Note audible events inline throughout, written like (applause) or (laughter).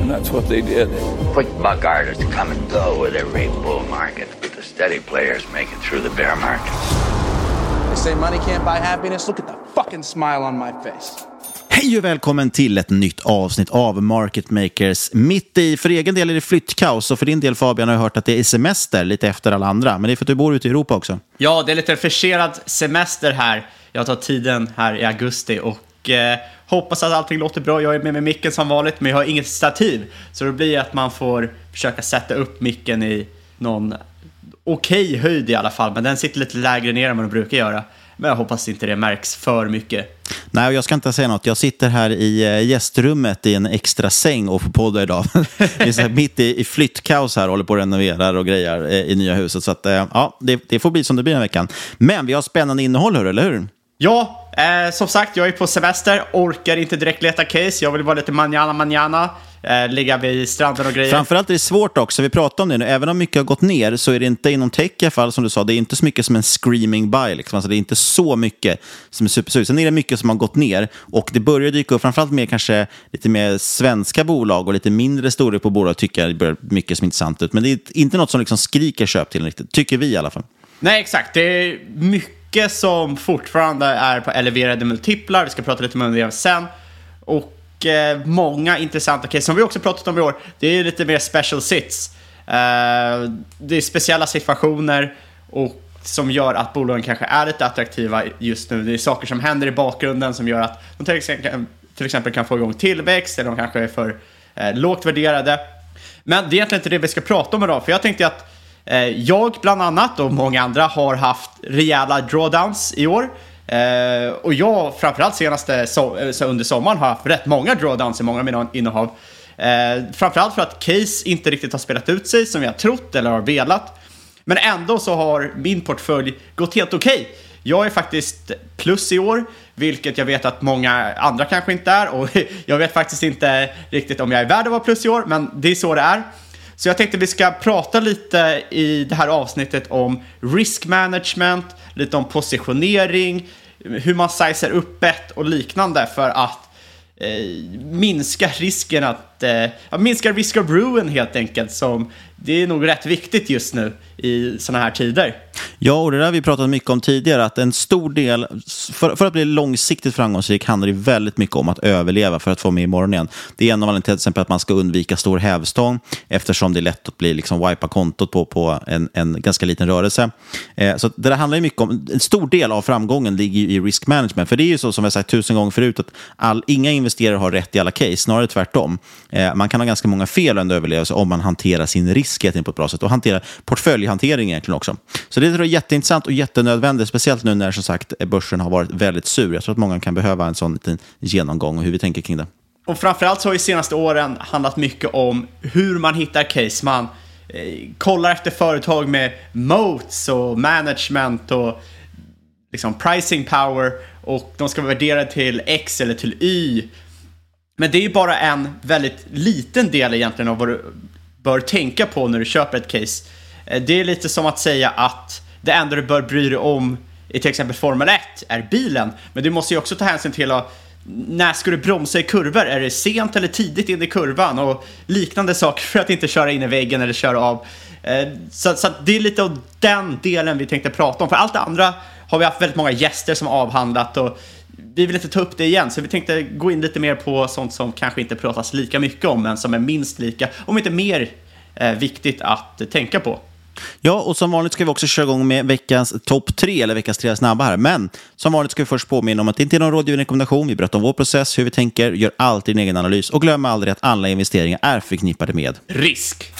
And that's what they did. Quick buck artists come and go with every bull market, but the steady players make it through the bear market. They say money can't buy happiness. Look at the fucking smile on my face. Hej och välkommen till ett nytt avsnitt av Market Makers. Mitt i, för egen del är det flyttkaos och för din del Fabian har jag hört att det är semester lite efter alla andra. Men det är för att du bor ute i Europa också. Ja, det är lite försenad semester här. Jag tar tiden här i augusti och eh, hoppas att allting låter bra. Jag är med med micken som vanligt, men jag har inget stativ. Så det blir att man får försöka sätta upp micken i någon okej okay höjd i alla fall. Men den sitter lite lägre ner än vad den brukar göra. Men jag hoppas inte det märks för mycket. Nej, jag ska inte säga något. Jag sitter här i eh, gästrummet i en extra säng och får podda idag. (laughs) Vi är här mitt i, i flyttkaos här, håller på att renovera och grejer eh, i nya huset. Så att, eh, ja, det, det får bli som det blir den veckan. Men vi har spännande innehåll, hör, eller hur? Ja, eh, som sagt, jag är på semester, orkar inte direkt leta case. Jag vill vara lite manjana manjana, eh, ligga vid stranden och grejer. Framförallt är det svårt också, vi pratar om det nu, även om mycket har gått ner så är det inte inom tech i alla fall, som du sa, det är inte så mycket som en screaming buy. Liksom. Alltså, det är inte så mycket som är supersug. Sen är det mycket som har gått ner och det börjar dyka upp, framförallt mer kanske lite mer svenska bolag och lite mindre storlek på bolag tycker jag det börjar mycket som intressant ut. Men det är inte något som liksom skriker köp till riktigt, tycker vi i alla fall. Nej, exakt. Det är mycket som fortfarande är på eleverade multiplar. Vi ska prata lite mer om det sen. Och eh, många intressanta case som vi också pratat om i år. Det är lite mer special sits. Eh, det är speciella situationer och som gör att bolagen kanske är lite attraktiva just nu. Det är saker som händer i bakgrunden som gör att de till exempel, till exempel kan få igång tillväxt eller de kanske är för eh, lågt värderade. Men det är egentligen inte det vi ska prata om idag, för jag tänkte att eh, Eh, jag bland annat och många andra har haft rejäla drawdowns i år. Eh, och jag framförallt senaste so eh, så under sommaren har haft rätt många drawdowns i många av mina innehav. Framförallt för att case inte riktigt har spelat ut sig som jag trott eller har velat. Men ändå så har min portfölj gått helt okej. Okay. Jag är faktiskt plus i år, vilket jag vet att många andra kanske inte är. Och (laughs) jag vet faktiskt inte riktigt om jag är värd att vara plus i år, men det är så det är. Så jag tänkte vi ska prata lite i det här avsnittet om risk management, lite om positionering, hur man sizer upp bet och liknande för att eh, minska risken att, eh, minska risk of ruin helt enkelt som det är nog rätt viktigt just nu i sådana här tider. Ja, och det där har vi pratat mycket om tidigare, att en stor del, för, för att bli långsiktigt framgångsrik handlar det väldigt mycket om att överleva för att få med imorgon igen. Det är en av anledningarna till exempel att man ska undvika stor hävstång, eftersom det är lätt att bli liksom wipa kontot på, på en, en ganska liten rörelse. Eh, så det där handlar ju mycket om, en stor del av framgången ligger i risk management, för det är ju så som vi har sagt tusen gånger förut, att all, inga investerare har rätt i alla case, snarare tvärtom. Eh, man kan ha ganska många fel under överlevelse om man hanterar sin risk på ett bra sätt och hanterar portföljhantering egentligen också. Så det tror jag är jätteintressant och jättenödvändigt, speciellt nu när som sagt börsen har varit väldigt sur. Jag tror att många kan behöva en sån liten genomgång och hur vi tänker kring det. Och framförallt så har ju senaste åren handlat mycket om hur man hittar case. Man eh, kollar efter företag med moats och management och liksom pricing power och de ska vara värderade till X eller till Y. Men det är ju bara en väldigt liten del egentligen av vad du bör tänka på när du köper ett case. Eh, det är lite som att säga att det enda du bör bry dig om i till exempel Formel 1 är bilen. Men du måste ju också ta hänsyn till att när ska du bromsa i kurvor? Är det sent eller tidigt in i kurvan? Och liknande saker för att inte köra in i väggen eller köra av. Eh, så, så det är lite av den delen vi tänkte prata om. För allt det andra har vi haft väldigt många gäster som avhandlat och vi vill inte ta upp det igen, så vi tänkte gå in lite mer på sånt som kanske inte pratas lika mycket om, men som är minst lika, om inte mer eh, viktigt att tänka på. Ja, och som vanligt ska vi också köra igång med veckans topp tre, eller veckans tre snabba här. Men som vanligt ska vi först påminna om att det inte är någon rådgivande rekommendation. Vi berättar om vår process, hur vi tänker, gör alltid din egen analys och glöm aldrig att alla investeringar är förknippade med risk.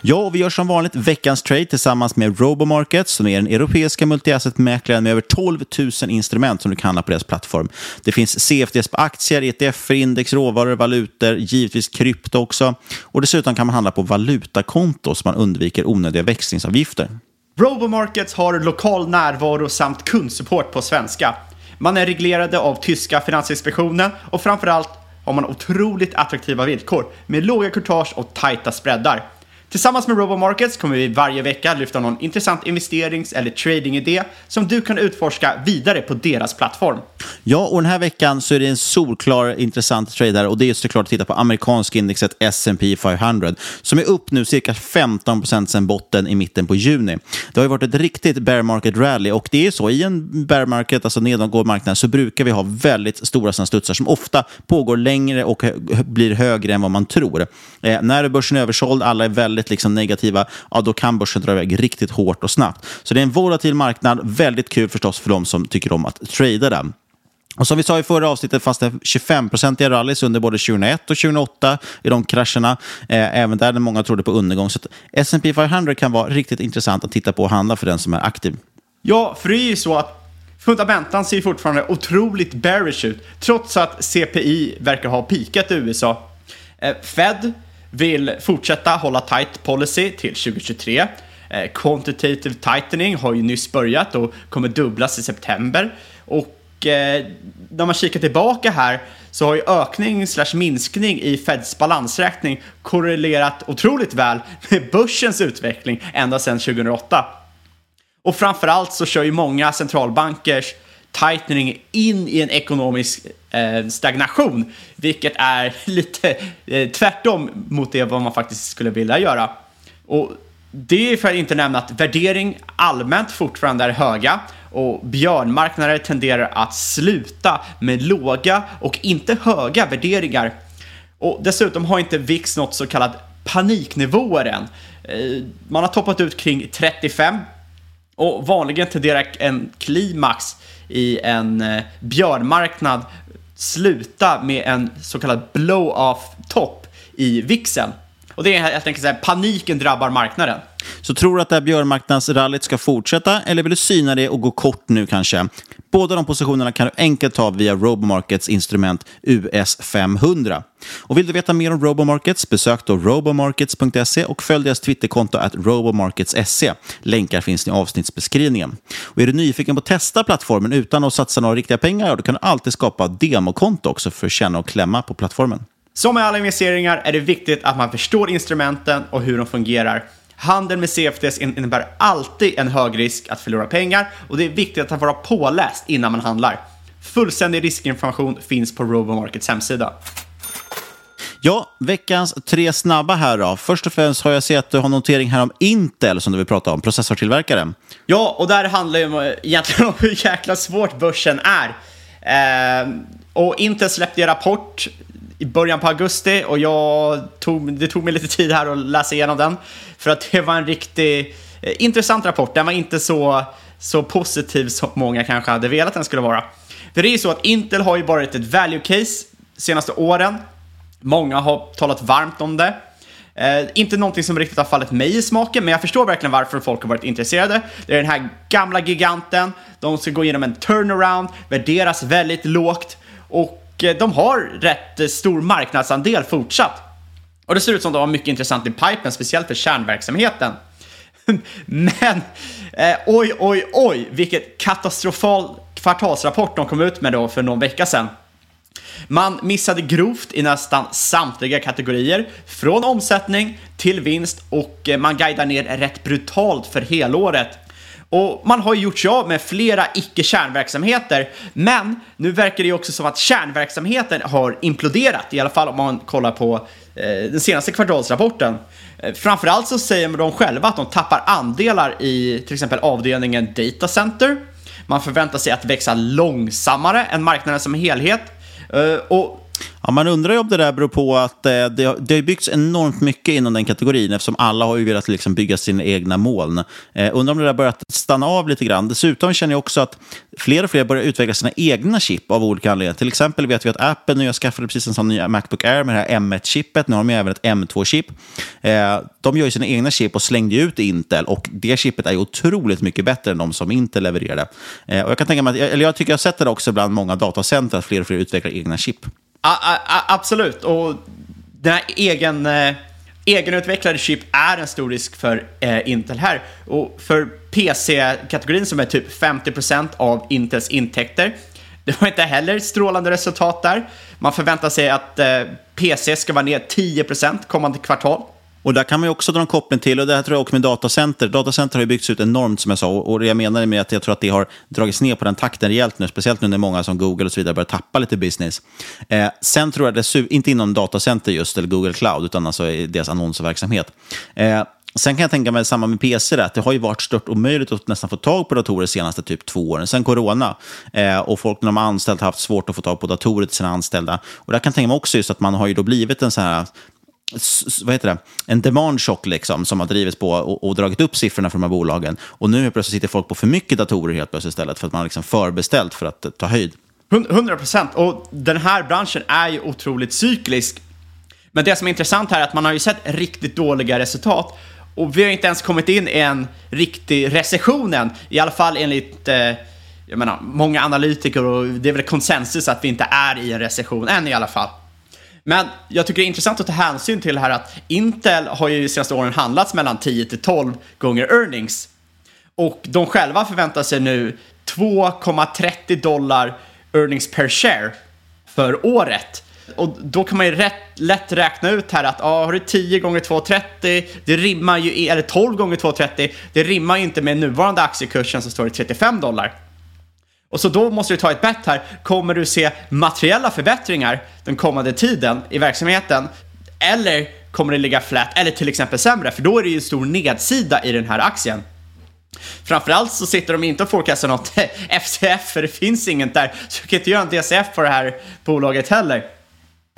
Ja, och vi gör som vanligt veckans trade tillsammans med Robomarket som är den europeiska multi-asset-mäklaren med över 12 000 instrument som du kan handla på deras plattform. Det finns CFDs på aktier, ETF, index, råvaror, valutor, givetvis krypto också. Och dessutom kan man handla på valutakonto så man undviker onödiga växlingsavgifter. Robomarkets har lokal närvaro samt kundsupport på svenska. Man är reglerade av tyska Finansinspektionen och framförallt har man otroligt attraktiva villkor med låga courtage och tajta spreadar. Tillsammans med RoboMarkets kommer vi varje vecka lyfta någon intressant investerings eller tradingidé som du kan utforska vidare på deras plattform. Ja, och den här veckan så är det en solklar intressant trade här och det är såklart att titta på amerikanska indexet S&P 500 som är upp nu cirka 15 procent sedan botten i mitten på juni. Det har ju varit ett riktigt bear market rally och det är så i en bear market, alltså nedåtgående marknad, så brukar vi ha väldigt stora studsar som ofta pågår längre och blir högre än vad man tror. Eh, när börsen är översåld, alla är väldigt väldigt liksom negativa, ja, då kan börsen dra iväg riktigt hårt och snabbt. Så det är en volatil marknad, väldigt kul förstås för de som tycker om att trada den. Och som vi sa i förra avsnittet fanns det 25-procentiga rallys under både 2001 och 2008 i de krascherna. Eh, även där många trodde på undergång. Så S&P 500 kan vara riktigt intressant att titta på och handla för den som är aktiv. Ja, för det är ju så att fundamentan ser fortfarande otroligt bearish ut, trots att CPI verkar ha pikat i USA. Eh, Fed vill fortsätta hålla tight policy till 2023. Eh, quantitative tightening har ju nyss börjat och kommer dubblas i september. Och eh, när man kikar tillbaka här så har ju ökning slash minskning i Feds balansräkning korrelerat otroligt väl med börsens utveckling ända sedan 2008. Och framförallt så kör ju många centralbankers tightening in i en ekonomisk eh, stagnation, vilket är (laughs) lite eh, tvärtom mot det vad man faktiskt skulle vilja göra. Och det är för att inte nämna att värdering allmänt fortfarande är höga och björnmarknader tenderar att sluta med låga och inte höga värderingar. Och dessutom har inte VIX något så kallat paniknivåer än. Eh, man har toppat ut kring 35 och vanligen tenderar en klimax i en eh, björnmarknad sluta med en så kallad blow-off-topp i vixen. Och det är helt enkelt så här, paniken drabbar marknaden. Så tror du att det här björnmarknadsrallyt ska fortsätta eller vill du syna det och gå kort nu kanske? Båda de positionerna kan du enkelt ta via Robomarkets instrument US500. Och vill du veta mer om Robomarkets, besök då robomarkets.se och följ deras Twitterkonto att robomarkets.se. Länkar finns i avsnittsbeskrivningen. Och är du nyfiken på att testa plattformen utan att satsa några riktiga pengar, då kan du alltid skapa demokonto också för att känna och klämma på plattformen. Som med alla investeringar är det viktigt att man förstår instrumenten och hur de fungerar. Handel med CFDs innebär alltid en hög risk att förlora pengar och det är viktigt att vara påläst innan man handlar. Fullständig riskinformation finns på Robomarkets hemsida. Ja, veckans tre snabba här då. Först och främst har jag sett att du har notering här om Intel som du vill prata om, processortillverkare. Ja, och där handlar det ju egentligen om hur jäkla svårt börsen är. Eh, och Intel släppte en rapport i början på augusti och jag tog, det tog mig lite tid här att läsa igenom den. För att det var en riktigt eh, intressant rapport. Den var inte så, så positiv som många kanske hade velat den skulle vara. För det är ju så att Intel har ju varit ett value case senaste åren. Många har talat varmt om det. Eh, inte någonting som riktigt har fallit mig i smaken, men jag förstår verkligen varför folk har varit intresserade. Det är den här gamla giganten, de ska gå igenom en turnaround, värderas väldigt lågt och Eh, de har rätt eh, stor marknadsandel fortsatt. Och det ser ut som de har mycket intressant i pipen, speciellt för kärnverksamheten. (laughs) men, eh, oj, oj, oj, vilket katastrofal kvartalsrapport de kom ut med då för någon vecka sedan. Man missade grovt i nästan samtliga kategorier, från omsättning till vinst och eh, man guidar ner rätt brutalt för helåret. Och man har gjort sig av med flera icke-kärnverksamheter, men nu verkar det ju också som att kärnverksamheten har imploderat, i alla fall om man kollar på eh, den senaste kvartalsrapporten. Eh, framförallt så säger de själva att de tappar andelar i till exempel avdelningen Data Center. Man förväntar sig att växa långsammare än marknaden som helhet. Eh, och Ja, man undrar ju om det där beror på att eh, det, har, det har byggts enormt mycket inom den kategorin eftersom alla har ju velat liksom bygga sina egna moln. Eh, undrar om det där börjat stanna av lite grann. Dessutom känner jag också att fler och fler börjar utveckla sina egna chip av olika anledningar. Till exempel vet vi att Apple nu har skaffat precis en sån ny Macbook Air med det här M1-chippet. Nu har de även ett M2-chip. Eh, de gör ju sina egna chip och slängde ut Intel och det chippet är ju otroligt mycket bättre än de som Intel levererade. Eh, och jag kan tänka mig, att, eller jag tycker jag har sett det också bland många datacenter att fler och fler utvecklar egna chip. A -a absolut, och den här egen, eh, egenutvecklade chip är en stor risk för eh, Intel här. Och för PC-kategorin som är typ 50% av Intels intäkter, det var inte heller strålande resultat där. Man förväntar sig att eh, PC ska vara ner 10% kommande kvartal. Och där kan man ju också dra en koppling till, och det här tror jag också med datacenter. Datacenter har ju byggts ut enormt som jag sa, och det jag menar med att jag tror att det har dragits ner på den takten rejält nu, speciellt nu när många som Google och så vidare börjar tappa lite business. Eh, sen tror jag, det, inte inom datacenter just, eller Google Cloud, utan alltså i deras annonsverksamhet. Eh, Sen kan jag tänka mig samma med PC, där, att det har ju varit stört omöjligt att nästan få tag på datorer de senaste typ två åren, sen corona. Eh, och folk när de har anställt har haft svårt att få tag på datorer till sina anställda. Och där kan jag tänka mig också just att man har ju då blivit en sån här vad heter det, en demand shock liksom, som har drivits på och, och, dragit upp siffrorna för de här bolagen. Och nu plötsligt sitter folk på för mycket datorer helt plötsligt istället för att man har liksom förbeställt för att ta höjd. 100 procent. Och den här branschen är ju otroligt cyklisk. Men det som är intressant här är att man har ju sett riktigt dåliga resultat. Och vi har inte ens kommit in i en riktig recession än. I alla fall enligt eh, jag menar, många analytiker och det är väl konsensus att vi inte är i en recession än i alla fall. Men jag tycker det är intressant att ta hänsyn till här att Intel har ju de senaste åren handlats mellan 10 till 12 gånger earnings. Och de själva förväntar sig nu 2,30 dollar earnings per share för året. Och då kan man ju rätt, lätt räkna ut här att ja, har du 10 gånger 2,30, det rimmar ju, eller 12 gånger 2,30, det rimmar ju inte med nuvarande aktiekursen som står i 35 dollar. Och så då måste du ta ett bett här. Kommer du se materiella förbättringar den kommande tiden i verksamheten? Eller kommer det ligga flat eller till exempel sämre? För då är det ju en stor nedsida i den här aktien. Framförallt så sitter de inte och forecastar något (laughs) FCF, för det finns inget där. Så du kan inte göra en DCF på det här bolaget heller.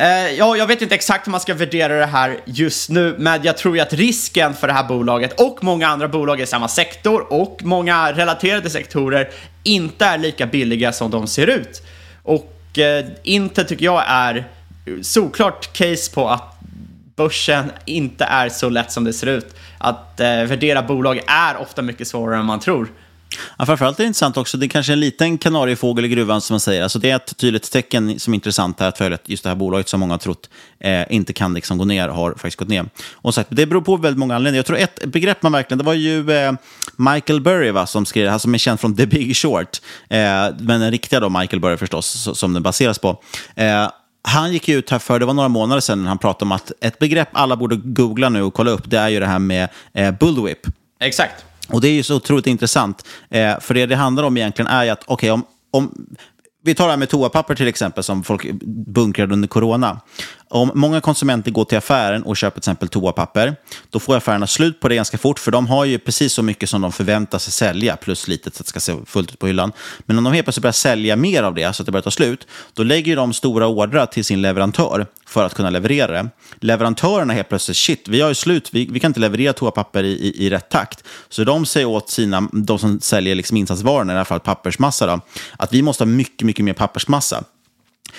Eh, ja, jag vet inte exakt hur man ska värdera det här just nu, men jag tror ju att risken för det här bolaget och många andra bolag i samma sektor och många relaterade sektorer inte är lika billiga som de ser ut. Och eh, inte tycker jag är såklart case på att börsen inte är så lätt som det ser ut. Att eh, värdera bolag är ofta mycket svårare än man tror. Ja, framförallt är det intressant också, det är kanske en liten kanariefågel i gruvan som man säger. Alltså det är ett tydligt tecken som är intressant här att följa just det här bolaget som många har trott eh, inte kan liksom gå ner, har faktiskt gått ner. Och sagt, det beror på väldigt många anledningar. Jag tror ett begrepp man verkligen, det var ju eh, Michael Burry va, som skrev, det här, som är känd från The Big Short, eh, men den riktiga då Michael Burry förstås, som den baseras på. Eh, han gick ut här för, det var några månader sedan, han pratade om att ett begrepp alla borde googla nu och kolla upp, det är ju det här med eh, bullwhip. Exakt. Och det är ju så otroligt intressant. Eh, för det det handlar om egentligen är ju att, okej, okay, om, om vi tar det här med toapapper till exempel, som folk bunkrade under corona om många konsumenter går till affären och köper till exempel toapapper, då får affärerna slut på det ganska fort, för de har ju precis så mycket som de förväntar sig sälja, plus lite så att det ska se fullt ut på hyllan. Men om de helt plötsligt börjar sälja mer av det, så att det börjar ta slut, då lägger de stora ordrar till sin leverantör för att kunna leverera det. Leverantörerna helt plötsligt, shit, vi har ju slut, vi, vi kan inte leverera toapapper i, i, i rätt takt. Så de säger åt sina, de som säljer liksom insatsvarorna, i alla fall pappersmassa, då, att vi måste ha mycket, mycket mer pappersmassa.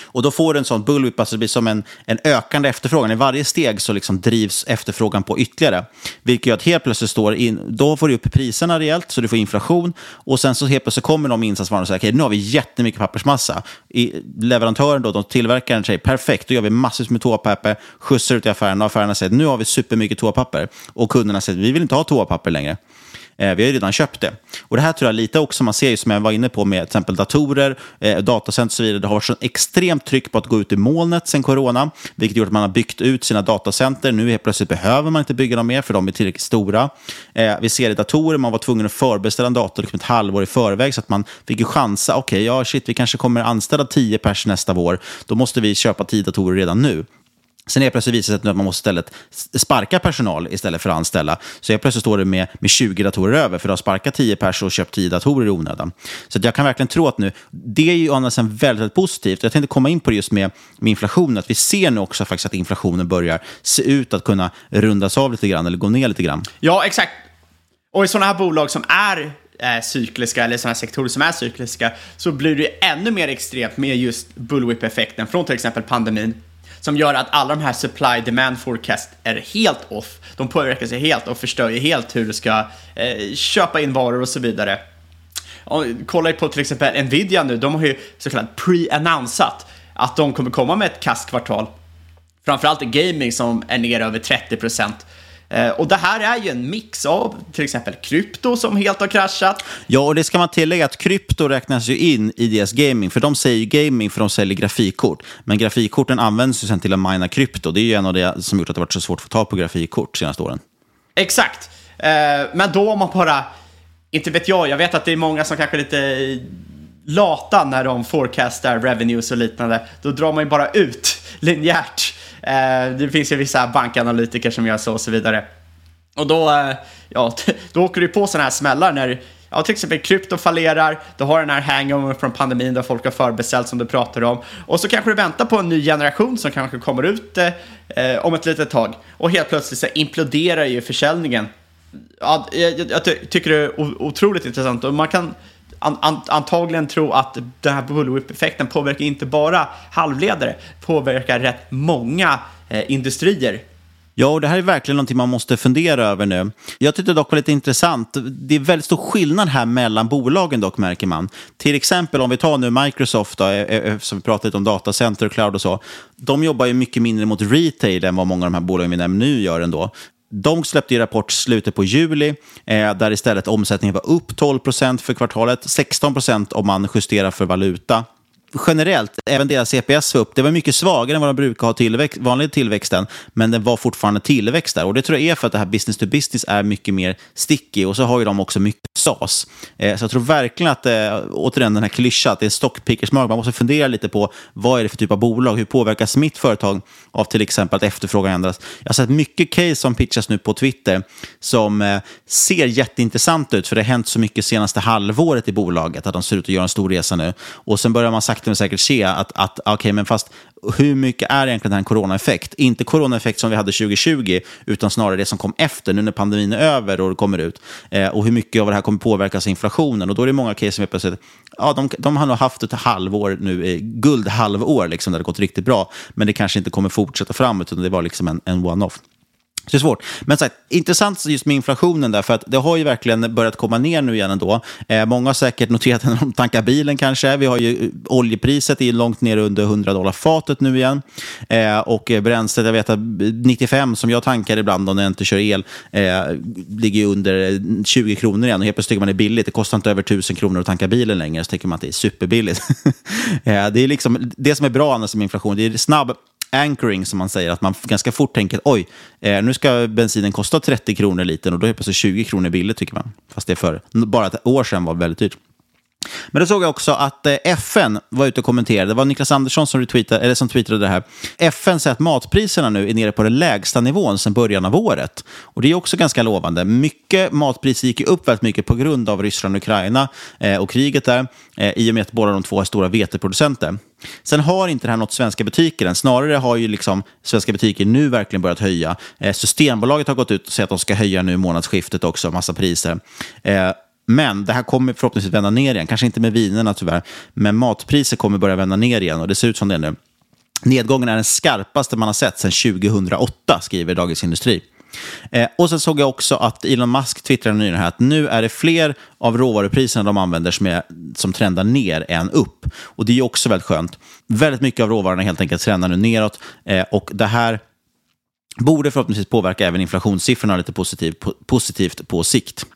Och då får du en sån bullwhip, alltså det blir som en, en ökande efterfrågan. I varje steg så liksom drivs efterfrågan på ytterligare. Vilket gör att helt plötsligt står in, då får du upp priserna rejält, så du får inflation. Och sen så helt plötsligt kommer de insatsvarorna och säger, okej, okay, nu har vi jättemycket pappersmassa. I, leverantören, då, de tillverkaren säger, perfekt, då gör vi massvis med toapapper, skjutsar ut i affärerna och affärerna säger, nu har vi supermycket toapapper. Och kunderna säger, vi vill inte ha toapapper längre. Eh, vi har ju redan köpt det. Och det här tror jag lite också man ser, ju, som jag var inne på med till exempel datorer, eh, datacenter och så vidare. Det har varit så extremt tryck på att gå ut i molnet sen corona, vilket gjort att man har byggt ut sina datacenter. Nu helt plötsligt behöver man inte bygga dem mer, för de är tillräckligt stora. Eh, vi ser i datorer, man var tvungen att förbeställa en dator liksom ett halvår i förväg, så att man fick ju chansa. Okej, okay, ja shit, vi kanske kommer anställa tio pers nästa vår. Då måste vi köpa tio datorer redan nu. Sen är plötsligt visar det sig att man måste istället sparka personal istället för att anställa. Så jag plötsligt står det med, med 20 datorer över, för att har sparkat 10 personer och köpt 10 datorer i onödan. Så jag kan verkligen tro att nu, det är ju annars en väldigt, väldigt positivt. Jag tänkte komma in på det just med, med inflationen, att vi ser nu också faktiskt att inflationen börjar se ut att kunna rundas av lite grann, eller gå ner lite grann. Ja, exakt. Och i sådana här bolag som är eh, cykliska, eller sådana här sektorer som är cykliska, så blir det ännu mer extremt med just bullwhip-effekten från till exempel pandemin som gör att alla de här supply demand forecast är helt off. De påverkar sig helt och förstör ju helt hur du ska eh, köpa in varor och så vidare. Och, kolla på till exempel Nvidia nu, de har ju så kallat pre-annonsat att de kommer komma med ett kastkvartal. Framförallt i gaming som är ner över 30 procent. Eh, och det här är ju en mix av till exempel krypto som helt har kraschat. Ja, och det ska man tillägga att krypto räknas ju in i deras gaming, för de säger ju gaming för de säljer grafikkort. Men grafikkorten används ju sen till att mina krypto. Det är ju en av det som gjort att det varit så svårt att få tag på grafikkort senaste åren. Exakt. Eh, men då om man bara, inte vet jag, jag vet att det är många som kanske är lite lata när de forecastar revenues och liknande. Då drar man ju bara ut linjärt Eh, det finns ju vissa bankanalytiker som gör så och så vidare. Och då, eh, ja, (laughs) då åker du på sådana här smällar när Ja, till exempel krypto fallerar, du har den här hangover från pandemin där folk har förbeställt som du pratar om. Och så kanske du väntar på en ny generation som kanske kommer ut eh, eh om ett litet tag. Och helt plötsligt så imploderar ju försäljningen. Ja, jag, jag tycker det är otroligt intressant och man kan an, an, antagligen tro att den här bullwhip-effekten påverkar inte bara halvledare, påverkar rätt många eh, industrier. Ja, och det här är verkligen någonting man måste fundera över nu. Jag tyckte dock var lite intressant. Det är väldigt stor skillnad här mellan bolagen dock, märker man. Till exempel om vi tar nu Microsoft, då, eh, eh, som vi pratade lite om datacenter och cloud och så. De jobbar ju mycket mindre mot retail än vad många av de här bolagen vi nämner nu gör ändå. De släppte ju rapport slutet på juli, eh, där istället omsättningen var upp 12 procent för kvartalet, 16 procent om man justerar för valuta generellt, även deras CPS var upp. Det var mycket svagare än vad de brukar ha tillväxt, vanlig tillväxten, men det var fortfarande tillväxt där. Och det tror jag är för att det här business to business är mycket mer sticky och så har ju de också mycket SAS. Eh, så jag tror verkligen att, eh, återigen den här klyschan, att det är stockpickersmark. Man måste fundera lite på vad är det för typ av bolag? Hur påverkas mitt företag av till exempel att efterfrågan ändras? Jag har sett mycket case som pitchas nu på Twitter som eh, ser jätteintressant ut, för det har hänt så mycket senaste halvåret i bolaget, att de ser ut att göra en stor resa nu. Och sen börjar man sakta men säkert se att, att okay, men fast hur mycket är egentligen den här coronaeffekt? Inte coronaeffekt som vi hade 2020, utan snarare det som kom efter, nu när pandemin är över och det kommer ut. Eh, och hur mycket av det här kommer påverkas av inflationen. Och då är det många case som är plötsligt, ja, de, de har nog haft ett halvår nu, eh, guldhalvår, liksom, där det gått riktigt bra. Men det kanske inte kommer fortsätta framåt, utan det var liksom en, en one-off. Så det är svårt. Men sagt, intressant just med inflationen där, för att det har ju verkligen börjat komma ner nu igen ändå. Eh, många har säkert noterat (laughs) när de tankar bilen kanske. Vi har ju eh, oljepriset är långt ner under 100 dollar fatet nu igen. Eh, och bränslet, jag vet att 95 som jag tankar ibland när jag inte kör el, eh, ligger under eh, 20 kronor igen. Och helt plötsligt tycker man det är billigt. Det kostar inte över 1000 kronor att tanka bilen längre, så tycker man att det är superbilligt. (laughs) eh, det är liksom det som är bra annars med inflation. Det är snabb anchoring som man säger, att man ganska fort tänker oj, eh, nu ska bensinen kosta 30 kronor liten och då är det plötsligt 20 kronor billigt tycker man. Fast det för bara ett år sedan var väldigt dyrt. Men då såg jag också att eh, FN var ute och kommenterade. Det var Niklas Andersson som, retweetade, eller som tweetade det här. FN säger att matpriserna nu är nere på den lägsta nivån sedan början av året. Och Det är också ganska lovande. Mycket matpriser gick upp väldigt mycket på grund av Ryssland och Ukraina eh, och kriget där, eh, i och med att båda de två är stora veteproducenter. Sen har inte det här nått svenska butiker än. Snarare har ju liksom svenska butiker nu verkligen börjat höja. Eh, Systembolaget har gått ut och sagt att de ska höja nu i månadsskiftet också, massa priser. Eh, men det här kommer förhoppningsvis vända ner igen. Kanske inte med vinerna tyvärr, men matpriser kommer börja vända ner igen och det ser ut som det nu. Nedgången är den skarpaste man har sett sedan 2008, skriver Dagens Industri. Eh, och sen såg jag också att Elon Musk twittrade nyligen här att nu är det fler av råvarupriserna de använder som, är, som trendar ner än upp. Och det är också väldigt skönt. Väldigt mycket av råvarorna helt enkelt trendar nu neråt eh, och det här borde förhoppningsvis påverka även inflationssiffrorna lite positiv, po positivt på sikt.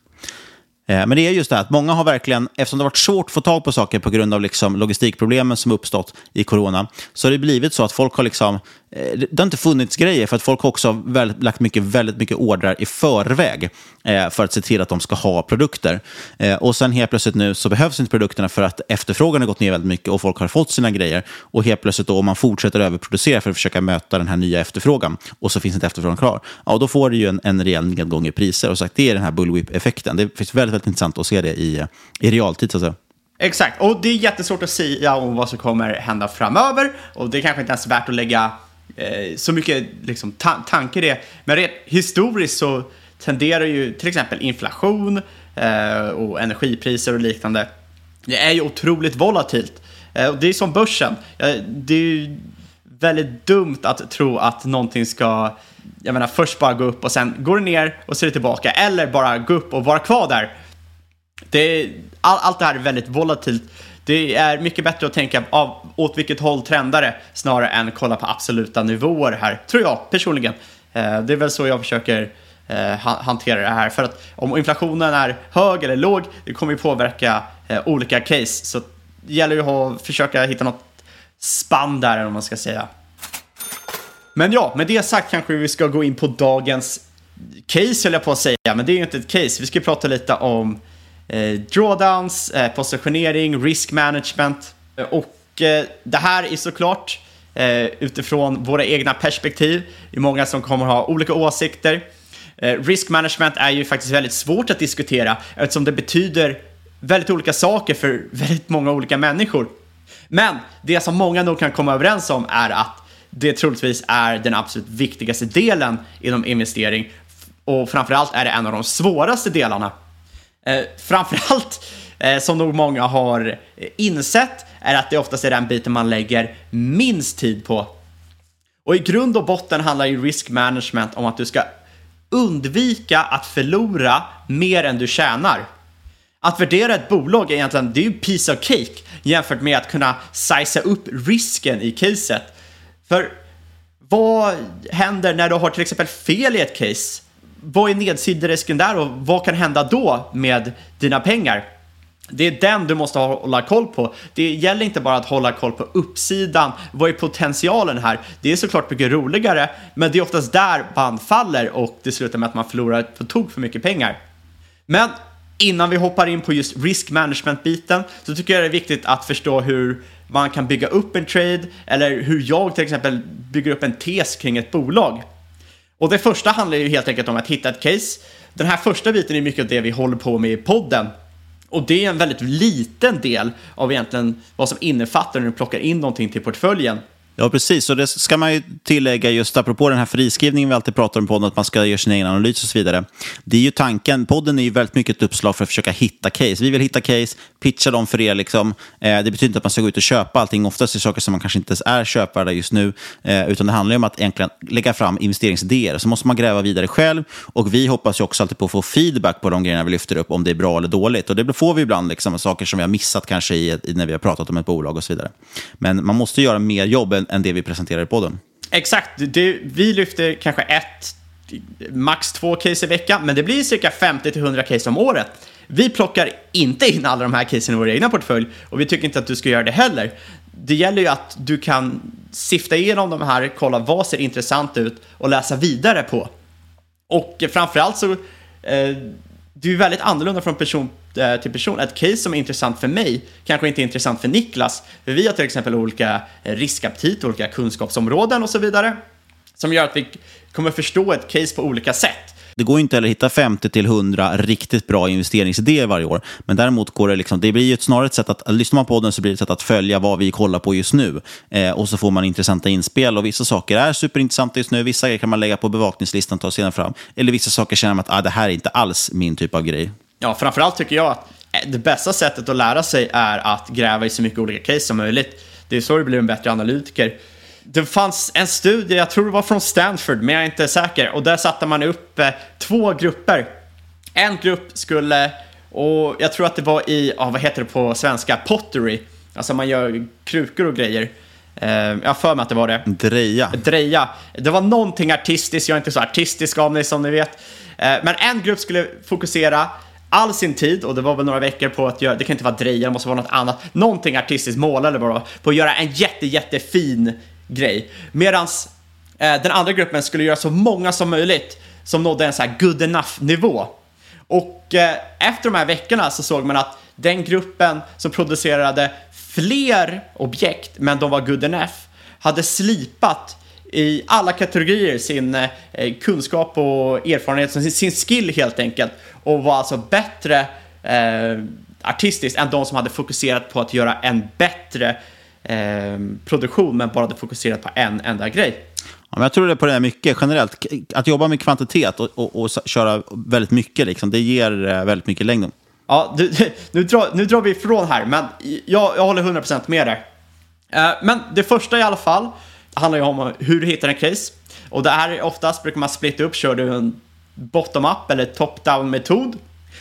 Eh, men det är just det här att många har verkligen, eftersom det har varit svårt att få tag på saker på grund av liksom logistikproblemen som uppstått i corona, så har det blivit så att folk har liksom eh, det har inte funnits grejer för att folk har också väldigt, lagt mycket, väldigt mycket ordrar i förväg eh, för att se till att de ska ha produkter. Och sen helt plötsligt nu så behövs inte produkterna för att efterfrågan har gått ner väldigt mycket och folk har fått sina grejer. Och helt plötsligt då om man fortsätter överproducera för att försöka möta den här nya efterfrågan och så finns inte efterfrågan kvar, ja då får du ju en, en rejäl nedgång i priser. Och sagt, det är den här bullwhip-effekten. Det finns väldigt, väldigt intressant att se det i, i realtid. Så att säga. Exakt, och det är jättesvårt att säga om vad som kommer hända framöver och det är kanske inte ens värt att lägga eh, så mycket liksom, ta tanke det. Men rent historiskt så tenderar ju till exempel inflation eh, och energipriser och liknande. Det är ju otroligt volatilt. Eh, och det är som börsen. Eh, det är ju väldigt dumt att tro att någonting ska, jag menar först bara gå upp och sen går det ner och så är det tillbaka. Eller bara gå upp och vara kvar där. Det all, allt det här är väldigt volatilt. Det är mycket bättre att tänka av, åt vilket håll trendar det snarare än kolla på absoluta nivåer här, tror jag personligen. Eh, det är väl så jag försöker eh, hantera det här. För att om inflationen är hög eller låg, det kommer ju påverka eh, olika case. Så det gäller ju att försöka hitta något spann där, om man ska säga. Men ja, med det sagt kanske vi ska gå in på dagens case, höll jag på att säga. Men det är ju inte ett case. Vi ska prata lite om Eh, drawdowns, eh, positionering, risk management. Eh, och eh, det här är såklart eh, utifrån våra egna perspektiv. Det är många som kommer ha olika åsikter. Eh, risk management är ju faktiskt väldigt svårt att diskutera eftersom det betyder väldigt olika saker för (laughs) väldigt många olika människor. Men det som många nog kan komma överens om är att det troligtvis är den absolut viktigaste delen inom investering och framförallt är det en av de svåraste delarna Eh, framförallt, eh, som nog många har insett, är att det oftast är den biten man lägger minst tid på. Och i grund och botten handlar ju risk management om att du ska undvika att förlora mer än du tjänar. Att värdera ett bolag är egentligen, det är ju piece of cake jämfört med att kunna sizea upp risken i caset. För vad händer när du har till exempel fel i ett case? Vad är nedsidesrisken där och vad kan hända då med dina pengar? Det är den du måste hålla koll på. Det gäller inte bara att hålla koll på uppsidan. Vad är potentialen här? Det är såklart mycket roligare, men det är oftast där band faller och det slutar med att man förlorar på tok för mycket pengar. Men innan vi hoppar in på just risk management-biten så tycker jag det är viktigt att förstå hur man kan bygga upp en trade eller hur jag till exempel bygger upp en tes kring ett bolag. Och det första handlar ju helt enkelt om att hitta ett case. Den här första biten är mycket av det vi håller på med i podden. Och det är en väldigt liten del av egentligen vad som innefattar när du plockar in någonting till portföljen. Ja, precis. Och det ska man ju tillägga just apropå den här friskrivningen vi alltid pratar om på podden, att man ska göra sin egen analys och så vidare. Det är ju tanken. Podden är ju väldigt mycket ett uppslag för att försöka hitta case. Vi vill hitta case, pitcha dem för er. Liksom. Eh, det betyder inte att man ska gå ut och köpa allting. Oftast är det saker som man kanske inte ens är köpvärda just nu. Eh, utan det handlar ju om att egentligen lägga fram investeringsidéer. Så måste man gräva vidare själv. Och vi hoppas ju också alltid på att få feedback på de grejerna vi lyfter upp, om det är bra eller dåligt. Och det får vi ibland, liksom, saker som vi har missat kanske i, när vi har pratat om ett bolag och så vidare. Men man måste göra mer jobb än, än det vi presenterar i podden. Exakt. Det, vi lyfter kanske ett, max två case i veckan, men det blir cirka 50-100 case om året. Vi plockar inte in alla de här casen i vår egna portfölj och vi tycker inte att du ska göra det heller. Det gäller ju att du kan sifta igenom de här, kolla vad ser intressant ut och läsa vidare på. Och framförallt så, eh, det är väldigt annorlunda från person Eh, till person. Ett case som är intressant för mig kanske inte är intressant för Niklas. För vi har till exempel olika eh, riskaptit, olika kunskapsområden och så vidare. Som gör att vi kommer förstå ett case på olika sätt. Det går inte heller att hitta 50 till 100 riktigt bra investeringsidéer varje år. Men däremot går det liksom, det blir ju ett snarare ett sätt att, lyssnar man på den så blir det ett sätt att följa vad vi kollar på just nu. Eh, och så får man intressanta inspel och vissa saker är superintressanta just nu. Vissa grejer kan man lägga på bevakningslistan och ta senare fram. Eller vissa saker känner man att ah, det här är inte alls min typ av grej. Ja, framförallt tycker jag att eh, det bästa sättet att lära sig är att gräva i så mycket olika case som möjligt. Det är så du blir en bättre analytiker det fanns en studie, jag tror det var från Stanford, men jag är inte säker. Och där satte man upp eh, två grupper. En grupp skulle, och jag tror att det var i, ah, vad heter det på svenska, pottery. Alltså man gör krukor och grejer. Eh, jag har för mig att det var det. Dreja. Dreja. Det var någonting artistiskt, jag är inte så artistisk av mig som ni vet. Men en grupp skulle fokusera all sin tid, och det var väl några veckor på att göra, det kan inte vara dreja, det måste vara något annat, någonting artistiskt, måla eller vad på att göra en jätte, jättefin grej. Medans eh, den andra gruppen skulle göra så många som möjligt som nådde en så här good enough-nivå. Och eh, efter de här veckorna så såg man att den gruppen som producerade fler objekt, men de var good enough, hade slipat i alla kategorier sin eh, kunskap och erfarenhet, sin, sin skill helt enkelt, och var alltså bättre eh, artistiskt än de som hade fokuserat på att göra en bättre eh, produktion men bara hade fokuserat på en enda grej. Ja, men jag tror det på det här mycket generellt. Att jobba med kvantitet och, och, och köra väldigt mycket, liksom, det ger eh, väldigt mycket längden. Ja, du, (laughs) nu, drar, nu drar vi ifrån här, men jag, jag håller 100% med dig. Eh, men det första i alla fall handlar ju om hur du hittar en case. Och det här är oftast brukar man splitta upp, kör du en bottom-up eller top-down metod.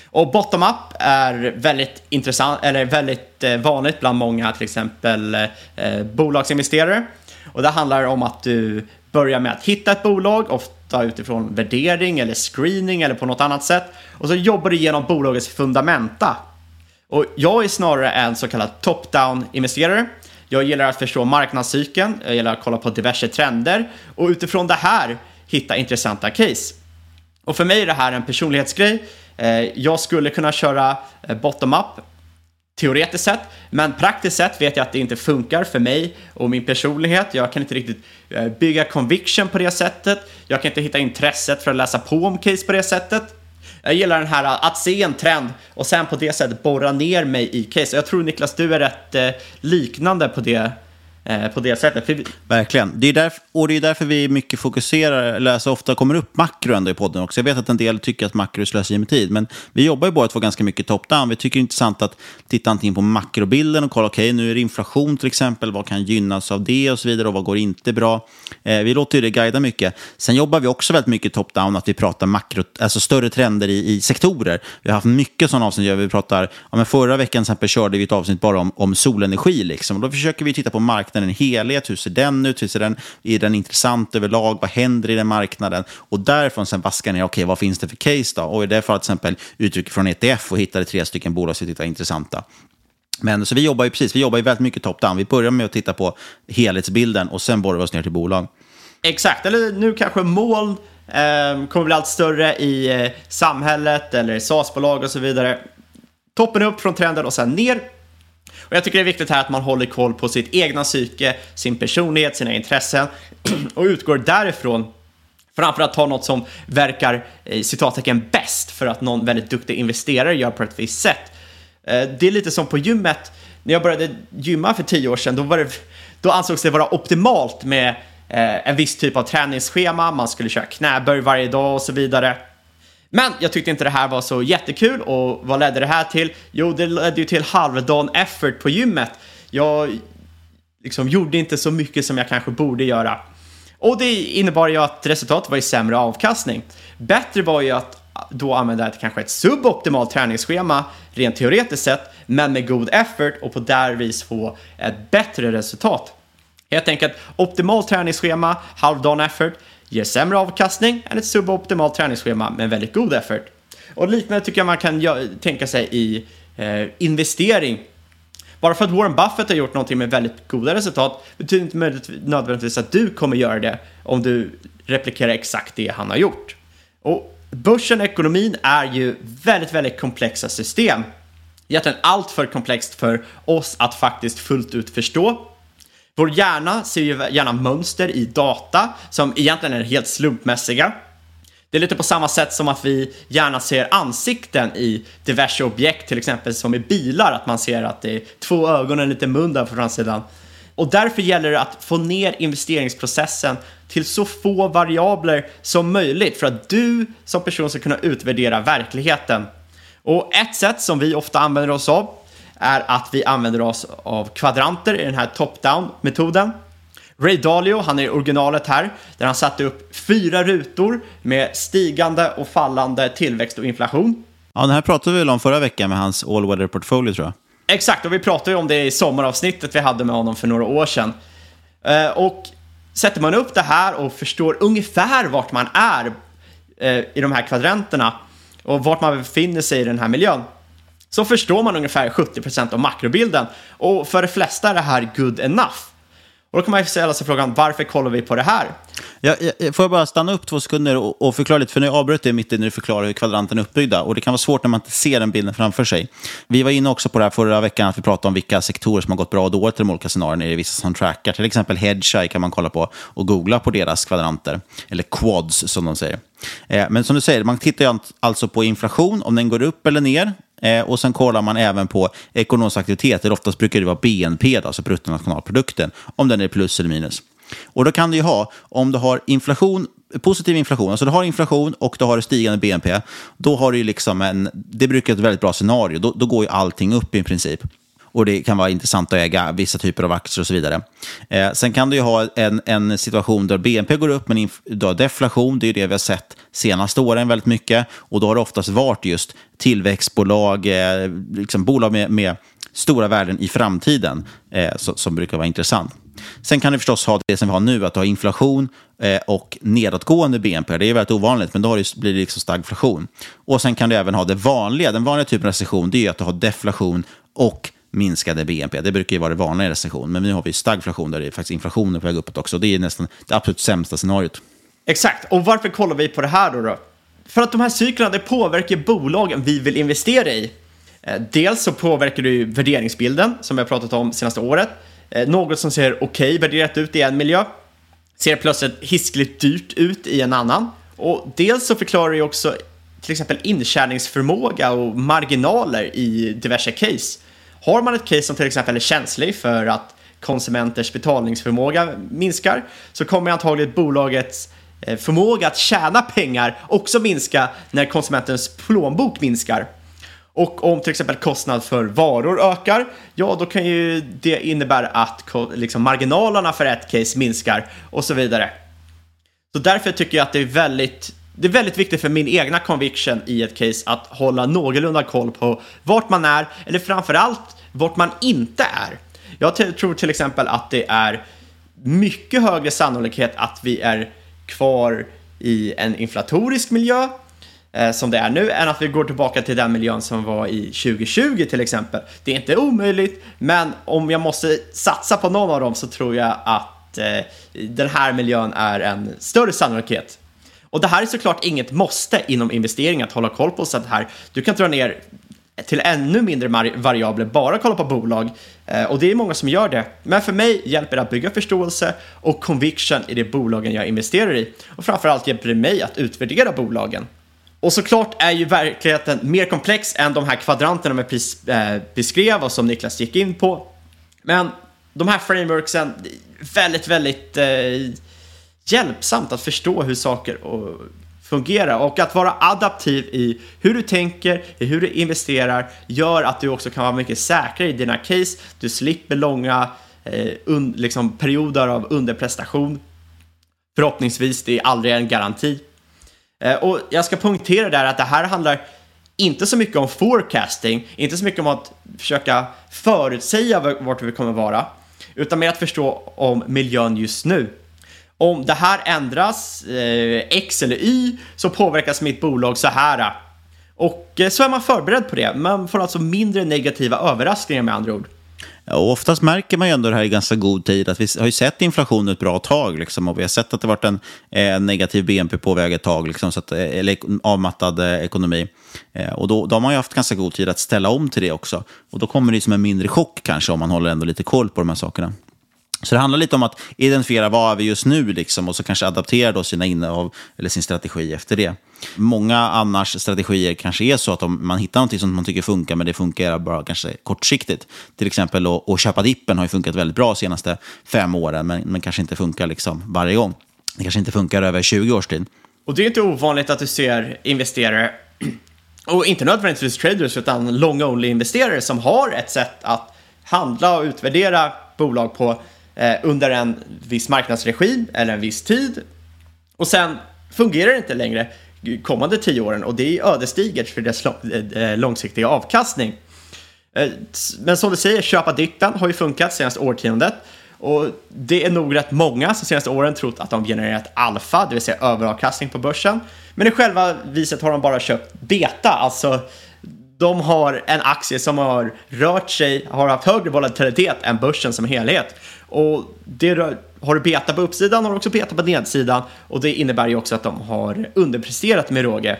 Och bottom-up är väldigt intressant, eller väldigt eh, vanligt bland många till exempel eh, bolagsinvesterare. Och det handlar om att du börjar med att hitta ett bolag, ofta utifrån värdering eller screening eller på något annat sätt. Och så jobbar du igenom bolagets fundamenta. Och jag är snarare en så kallad top-down investerare. Jag gillar att förstå marknadscykeln, jag gillar att kolla på diverse trender och utifrån det här hitta intressanta case. Och för mig är det här en personlighetsgrej. Eh, jag skulle kunna köra eh, bottom-up teoretiskt sett, men praktiskt sett vet jag att det inte funkar för mig och min personlighet. Jag kan inte riktigt eh, bygga conviction på det sättet. Jag kan inte hitta intresset för att läsa på om case på det sättet. Jag gillar den här att se en trend och sen på det sättet borra ner mig i case. Jag tror Niklas, du är rätt liknande på det Eh, på det sättet. Verkligen. Det är därför, och det är därför vi mycket fokuserar, eller alltså ofta kommer upp makro ändå i podden också. Jag vet att en del tycker att makro är slöseri med tid, men vi jobbar ju båda två ganska mycket top-down. Vi tycker det är intressant att titta antingen på makrobilden och kolla, okej, okay, nu är det inflation till exempel, vad kan gynnas av det och så vidare och vad går inte bra. Eh, vi låter ju det guida mycket. Sen jobbar vi också väldigt mycket top-down, att vi pratar makro, alltså större trender i, i sektorer. Vi har haft mycket sådana avsnitt, vi pratar, ja, men förra veckan till exempel körde vi ett avsnitt bara om, om solenergi, liksom. och då försöker vi titta på marknaden marknaden en helhet. Hur ser den ut? Hur ser den, är den intressant överlag? Vad händer i den marknaden? Och därifrån sen vaskar ni, okej, okay, vad finns det för case då? Och i det fallet till exempel uttryck från ETF och hittade tre stycken bolag som vi var intressanta. Men så vi jobbar ju precis, vi jobbar ju väldigt mycket top-down. Vi börjar med att titta på helhetsbilden och sen borrar vi oss ner till bolag. Exakt, eller nu kanske moln eh, kommer bli allt större i eh, samhället eller i SAS-bolag och så vidare. Toppen upp från trenden och sen ner och jag tycker det är viktigt här att man håller koll på sitt egna psyke, sin personlighet, sina intressen (clears throat) och utgår därifrån framför att ta något som verkar i citattecken bäst för att någon väldigt duktig investerare gör på ett visst sätt. Eh, det är lite som på gymmet. När jag började gymma för tio år sedan, då, var det, då ansågs det vara optimalt med eh, en viss typ av träningsschema, man skulle köra knäböj varje dag och så vidare. Men jag tyckte inte det här var så jättekul och vad ledde det här till? Jo, det ledde ju till halvdan effort på gymmet. Jag liksom gjorde inte så mycket som jag kanske borde göra. Och det innebar ju att resultatet var ju sämre avkastning. Bättre var ju att då använda ett, kanske ett suboptimalt träningsschema rent teoretiskt sett, men med god effort och på därvis få ett bättre resultat. Helt enkelt optimalt träningsschema, halvdan effort, ger sämre avkastning än ett suboptimalt träningsschema med väldigt god effort. Och liknande tycker jag man kan tänka sig i eh, investering. Bara för att Warren Buffett har gjort någonting med väldigt goda resultat betyder inte nödvändigtvis att du kommer göra det om du replikerar exakt det han har gjort. Och börsen och ekonomin är ju väldigt, väldigt komplexa system. egentligen allt för komplext för oss att faktiskt fullt ut förstå. Vår hjärna ser ju gärna mönster i data som egentligen är helt slumpmässiga. Det är lite på samma sätt som att vi gärna ser ansikten i diverse objekt, till exempel som i bilar, att man ser att det är två ögon och en liten mun där på framsidan. Och därför gäller det att få ner investeringsprocessen till så få variabler som möjligt för att du som person ska kunna utvärdera verkligheten. Och ett sätt som vi ofta använder oss av är att vi använder oss av kvadranter i den här top-down-metoden. Ray Dalio, han är originalet här, där han satte upp fyra rutor med stigande och fallande tillväxt och inflation. Ja, den här pratade vi väl om förra veckan med hans all weather portfolio tror jag. Exakt, och vi pratade ju om det i sommaravsnittet vi hade med honom för några år sedan. Eh, och sätter man upp det här och förstår ungefär vart man är eh, i de här kvadranterna och vart man befinner sig i den här miljön, så förstår man ungefär 70% av makrobilden. Och för de flesta är det här good enough. Och då kan man ju ställa sig frågan, varför kollar vi på det här? Ja, får jag bara stanna upp två sekunder och, och förklara lite, för nu avbröt jag mitt i när du förklarar hur kvadranten är uppbyggda. Och det kan vara svårt när man inte ser den bilden framför sig. Vi var inne också på det här förra veckan, att vi pratade om vilka sektorer som har gått bra och dåligt i de olika scenarierna. Det är vissa som trackar, till exempel Hedgeye kan man kolla på och googla på deras kvadranter. Eller quads som de säger. Eh, men som du säger, man tittar ju alltså på inflation, om den går upp eller ner. Eh, och sen kollar man även på ekonomisk aktivitet, eller oftast brukar det vara BNP, då, alltså bruttonationalprodukten, om den är plus eller minus. Och då kan du ju ha, om du har inflation, positiv inflation, alltså du har inflation och du har stigande BNP, då har du ju liksom en, det brukar vara ett väldigt bra scenario, då, då går ju allting upp i princip och det kan vara intressant att äga vissa typer av aktier och så vidare. Eh, sen kan du ju ha en, en situation där BNP går upp, men du har deflation, det är det vi har sett senaste åren väldigt mycket, och då har det oftast varit just tillväxtbolag, eh, liksom bolag med, med stora värden i framtiden eh, som, som brukar vara intressant. Sen kan du förstås ha det som vi har nu, att du har inflation eh, och nedåtgående BNP. Det är väldigt ovanligt, men då blir det liksom stagflation. Och sen kan du även ha det vanliga. Den vanliga typen av recession det är att du har deflation och minskade BNP. Det brukar ju vara det vanliga i recession, men nu har vi stagflation där det är faktiskt inflationen på väg uppåt också. Det är nästan det absolut sämsta scenariot. Exakt, och varför kollar vi på det här då? då? För att de här cyklerna det påverkar bolagen vi vill investera i. Eh, dels så påverkar det ju värderingsbilden som vi har pratat om senaste året. Eh, något som ser okej okay, värderat ut i en miljö ser plötsligt hiskligt dyrt ut i en annan. Och dels så förklarar det ju också till exempel intjäningsförmåga och marginaler i diverse case. Har man ett case som till exempel är känslig för att konsumenters betalningsförmåga minskar så kommer antagligen bolagets eh, förmåga att tjäna pengar också minska när konsumentens plånbok minskar. Och om till exempel kostnad för varor ökar, ja då kan ju det innebära att liksom, marginalerna för ett case minskar och så vidare. Så därför tycker jag att det är väldigt det är väldigt viktigt för min egna conviction i ett case att hålla någorlunda koll på vart man är, eller framförallt vart man inte är. Jag tror till exempel att det är mycket högre sannolikhet att vi är kvar i en inflatorisk miljö eh, som det är nu än att vi går tillbaka till den miljön som var i 2020 till exempel. Det är inte omöjligt, men om jag måste satsa på någon av dem så tror jag att eh, den här miljön är en större sannolikhet. Och det här är såklart inget måste inom investering att hålla koll på så att här, du kan dra ner till ännu mindre variabler, bara kolla på bolag. Eh, och det är många som gör det. Men för mig hjälper det att bygga förståelse och conviction i de bolagen jag investerar i. Och framförallt hjälper det mig att utvärdera bolagen. Och såklart är ju verkligheten mer komplex än de här kvadranterna med eh, beskrev och som Niklas gick in på. Men de här frameworksen, väldigt, väldigt eh, hjälpsamt att förstå hur saker fungerar och att vara adaptiv i hur du tänker, i hur du investerar gör att du också kan vara mycket säkrare i dina case. Du slipper långa eh, un, liksom perioder av underprestation. Förhoppningsvis, det är aldrig en garanti. Eh, och jag ska punktera där att det här handlar inte så mycket om forecasting, inte så mycket om att försöka förutsäga vart vi kommer vara, utan mer att förstå om miljön just nu. Om det här ändras, eh, X eller Y, så påverkas mitt bolag så här. Och eh, så är man förberedd på det. Man får alltså mindre negativa överraskningar med andra ord. Och oftast märker man ju ändå det här i ganska god tid, att vi har ju sett inflation ett bra tag, liksom, och vi har sett att det varit en eh, negativ BNP på väg ett tag, liksom, så att, eh, eller avmattad eh, ekonomi. Eh, och då, då har man ju haft ganska god tid att ställa om till det också. Och då kommer det som en mindre chock kanske, om man håller ändå lite koll på de här sakerna. Så det handlar lite om att identifiera vad är vi just nu liksom, och så kanske adaptera då sina innehav eller sin strategi efter det. Många annars strategier kanske är så att om man hittar något som man tycker funkar, men det funkar bara kanske kortsiktigt. Till exempel att, att köpa dippen har ju funkat väldigt bra de senaste fem åren, men, men kanske inte funkar liksom varje gång. Det kanske inte funkar över 20 års tid. Och det är inte ovanligt att du ser investerare, (clears throat) och inte nödvändigtvis traders, utan long-only-investerare som har ett sätt att handla och utvärdera bolag på eh, under en viss marknadsregim eller en viss tid. Och sen fungerar det inte längre kommande tio åren och det är ödesdigert för dess eh, långsiktiga avkastning. Eh, men som du säger, köpa dippen har ju funkat senaste årtiondet. Och det är nog rätt många som senaste åren trott att de genererat alfa, det vill säga överavkastning på börsen. Men i själva viset har de bara köpt beta, alltså de har en aktie som har rört sig, har haft högre volatilitet än börsen som helhet. Och det har du beta på uppsidan har du också beta på nedsidan och det innebär ju också att de har underpresterat med råge.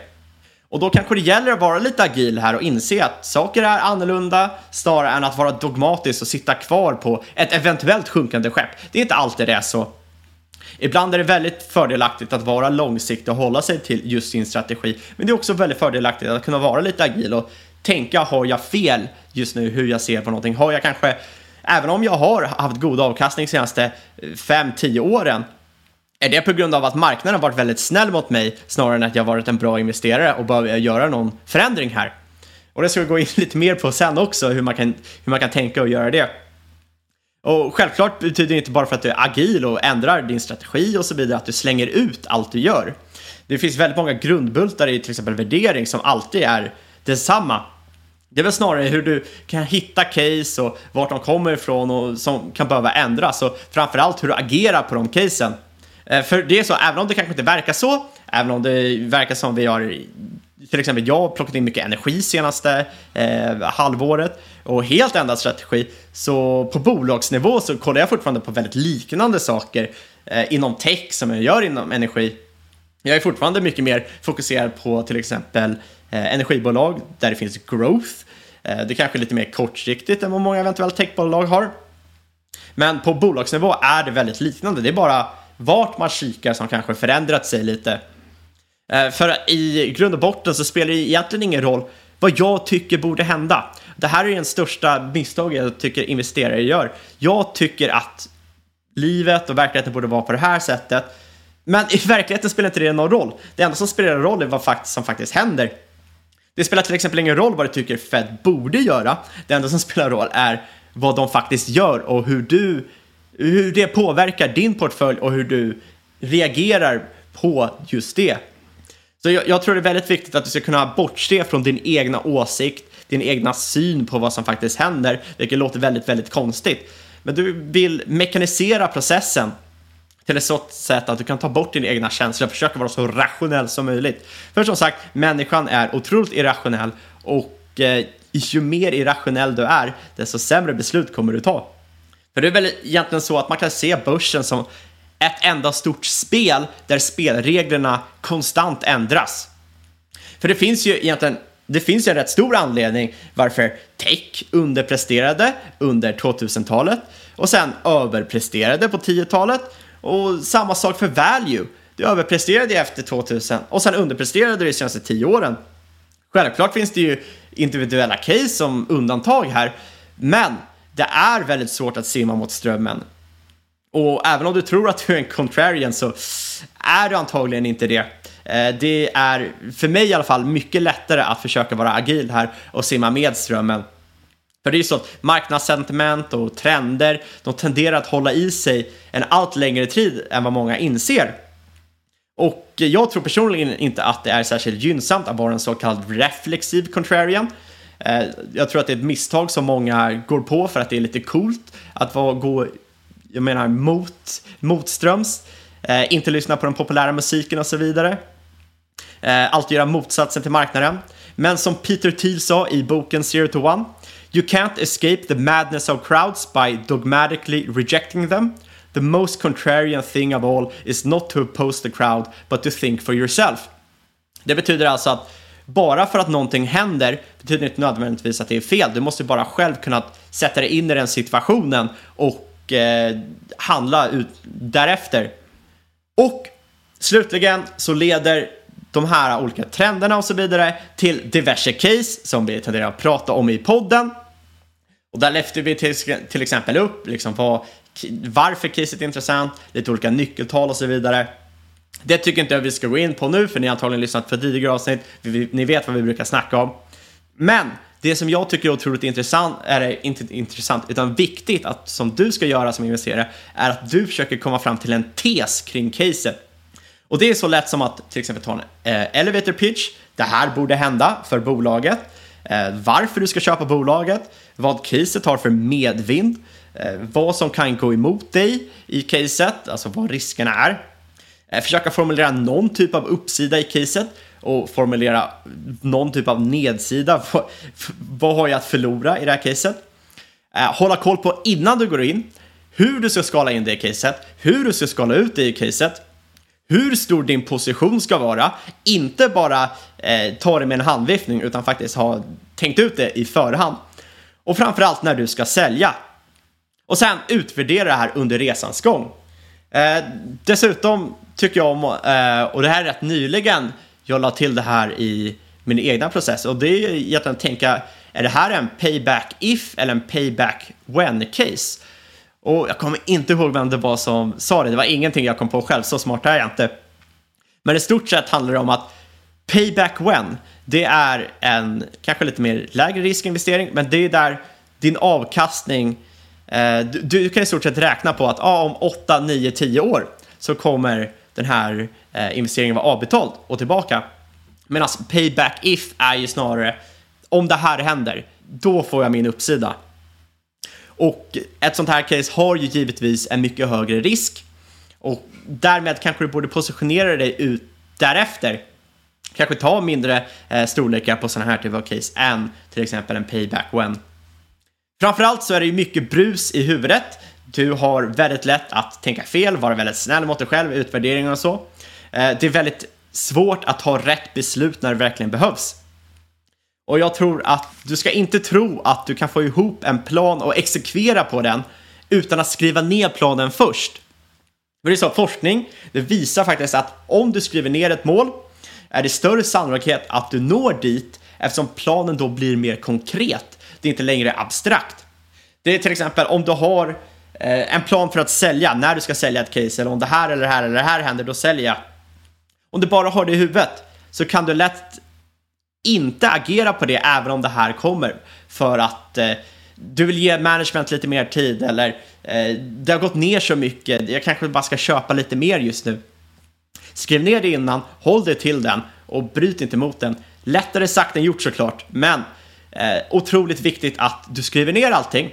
Och då kanske det gäller att vara lite agil här och inse att saker är annorlunda snarare än att vara dogmatisk och sitta kvar på ett eventuellt sjunkande skepp. Det är inte alltid det är så. Ibland är det väldigt fördelaktigt att vara långsiktig och hålla sig till just sin strategi. Men det är också väldigt fördelaktigt att kunna vara lite agil och tänka, har jag fel just nu hur jag ser på någonting? Har jag kanske även om jag har haft god avkastning de senaste eh, 5-10 åren, är det på grund av att marknaden varit väldigt snäll mot mig snarare än att jag varit en bra investerare och behöver göra någon förändring här? Och det ska vi gå in (laughs) lite mer på sen också, hur man kan, hur man kan tänka och göra det. Och självklart betyder det inte bara för att du är agil och ändrar din strategi och så vidare att du slänger ut allt du gör. Det finns väldigt många grundbultar i till exempel värdering som alltid är detsamma. Det är väl snarare hur du kan hitta case och vart de kommer ifrån och som kan behöva ändras och framförallt hur du agerar på de casen. Eh, för det är så, även om det kanske inte verkar så, även om det verkar som vi har till exempel jag har plockat in mycket energi senaste eh, halvåret och helt ändrat strategi. Så på bolagsnivå så kollar jag fortfarande på väldigt liknande saker eh, inom tech som jag gör inom energi. Jag är fortfarande mycket mer fokuserad på till exempel eh, energibolag där det finns growth. Eh, det är kanske är lite mer kortsiktigt än vad många eventuella techbolag har. Men på bolagsnivå är det väldigt liknande. Det är bara vart man kikar som kanske förändrat sig lite. Eh, för i grund och botten så spelar det egentligen ingen roll vad jag tycker borde hända. Det här är den största misstaget jag tycker investerare gör. Jag tycker att livet och verkligheten borde vara på det här sättet. Men i verkligheten spelar inte det någon roll. Det enda som spelar roll är vad som faktiskt händer. Det spelar till exempel ingen roll vad du tycker Fed borde göra. Det enda som spelar roll är vad de faktiskt gör och hur du hur det påverkar din portfölj och hur du reagerar på just det. Så jag, jag, tror det är väldigt viktigt att du ska kunna bortse från din egna åsikt, din egna syn på vad som faktiskt händer, vilket låter väldigt, väldigt konstigt. Men du vill mekanisera processen till ett sådant sätt att du kan ta bort dina egna känslor och försöka vara så rationell som möjligt. För som sagt, människan är otroligt irrationell och eh, ju mer irrationell du är, desto sämre beslut kommer du ta. För det är väl egentligen så att man kan se börsen som ett enda stort spel där spelreglerna konstant ändras. För det finns ju egentligen det finns ju en rätt stor anledning varför tech underpresterade under 2000-talet och sen överpresterade på 10-talet och samma sak för value. du överpresterade efter 2000 och sen underpresterade du de senaste 10 åren. Självklart finns det ju individuella case som undantag här, men det är väldigt svårt att simma mot strömmen. Och även om du tror att du är en contrarian så är du antagligen inte det. Eh, det är, för mig i alla fall, mycket lättare att försöka vara agil här och simma med strömmen. För det är ju så att marknadssentiment och trender, de tenderar att hålla i sig en allt längre tid än vad många inser. Och jag tror personligen inte att det är särskilt gynnsamt att vara en så kallad reflexiv contrarian. Eh, jag tror att det är ett misstag som många går på för att det är lite coolt att vara, gå, jag menar mot, motströms, eh, inte lyssna på den populära musiken och så vidare. Eh, alltid göra motsatsen till marknaden. Men som Peter Thiel sa i boken Zero to One, You can't escape the madness of crowds by dogmatically rejecting them. The most contrarian thing of all is not to oppose the crowd, but to think for yourself. Det betyder alltså att bara för att någonting händer betyder inte nödvändigtvis att det är fel. Du måste bara själv kunna sätta dig in i den situationen och eh, handla ut därefter. Och slutligen så leder de här olika trenderna och så vidare till diverse case som vi tenderar att prata om i podden. Och där lyfter vi till, till exempel upp liksom vad, varför caset är intressant, lite olika nyckeltal och så vidare. Det tycker inte jag vi ska gå in på nu, för ni har antagligen lyssnat på tidigare avsnitt. Ni vet vad vi brukar snacka om. Men det som jag tycker är otroligt intressant, är inte intressant, utan viktigt att som du ska göra som investerare, är att du försöker komma fram till en tes kring caset. Och det är så lätt som att till exempel ta en eh, elevator pitch. Det här borde hända för bolaget. Eh, varför du ska köpa bolaget. Vad caset har för medvind. Eh, vad som kan gå emot dig i caset, alltså vad riskerna är. Eh, försöka formulera någon typ av uppsida i caset och formulera någon typ av nedsida. (laughs) Vad har jag att förlora i det här caset? Eh, hålla koll på innan du går in hur du ska skala in det i caset, hur du ska skala ut det i caset, hur stor din position ska vara, inte bara eh, ta det med en handviftning utan faktiskt ha tänkt ut det i förhand. Och framförallt när du ska sälja. Och sen utvärdera det här under resans gång. Eh, dessutom tycker jag om, eh, och det här är rätt nyligen jag la till det här i min egna process och det är egentligen att tänka, är det här en payback if eller en payback when case? Och jag kommer inte ihåg vem det var som sa det, det var ingenting jag kom på själv, så smart är jag inte. Men i stort sett handlar det om att payback when, det är en kanske lite mer lägre riskinvestering, men det är där din avkastning, eh, du, du, kan i stort sett räkna på att ah, om 8, 9, 10 år så kommer den här eh, investeringen vara avbetald och tillbaka. Medan payback if är ju snarare om det här händer, då får jag min uppsida. Och ett sånt här case har ju givetvis en mycket högre risk och därmed kanske du borde positionera dig ut därefter. Kanske ta mindre eh, storlekar på sådana här typer av case än till exempel en payback when. Framförallt så är det ju mycket brus i huvudet du har väldigt lätt att tänka fel, vara väldigt snäll mot dig själv, utvärderingar och så. Eh, det är väldigt svårt att ta rätt beslut när det verkligen behövs. Och jag tror att du ska inte tro att du kan få ihop en plan och exekvera på den utan att skriva ner planen först. För det är så, forskning, det visar faktiskt att om du skriver ner ett mål är det större sannolikhet att du når dit eftersom planen då blir mer konkret. Det är inte längre abstrakt. Det är till exempel om du har eh, en plan för att sälja, när du ska sälja ett case, eller om det här eller det här eller det här händer, då säljer jag. Om du bara har det i huvudet så kan du lätt inte agera på det även om det här kommer. För att eh, du vill ge management lite mer tid eller eh, det har gått ner så mycket, jag kanske bara ska köpa lite mer just nu. Skriv ner det innan, håll dig till den och bryt inte mot den. Lättare sagt än gjort såklart, men eh, otroligt viktigt att du skriver ner allting.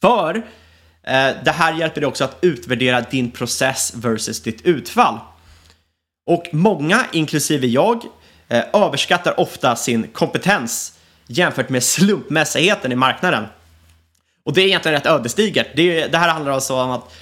För Eh, det här hjälper dig också att utvärdera din process versus ditt utfall. Och många, inklusive jag, eh, överskattar ofta sin kompetens jämfört med slumpmässigheten i marknaden. Och det är egentligen rätt ödesdigert. Det, det här handlar alltså om att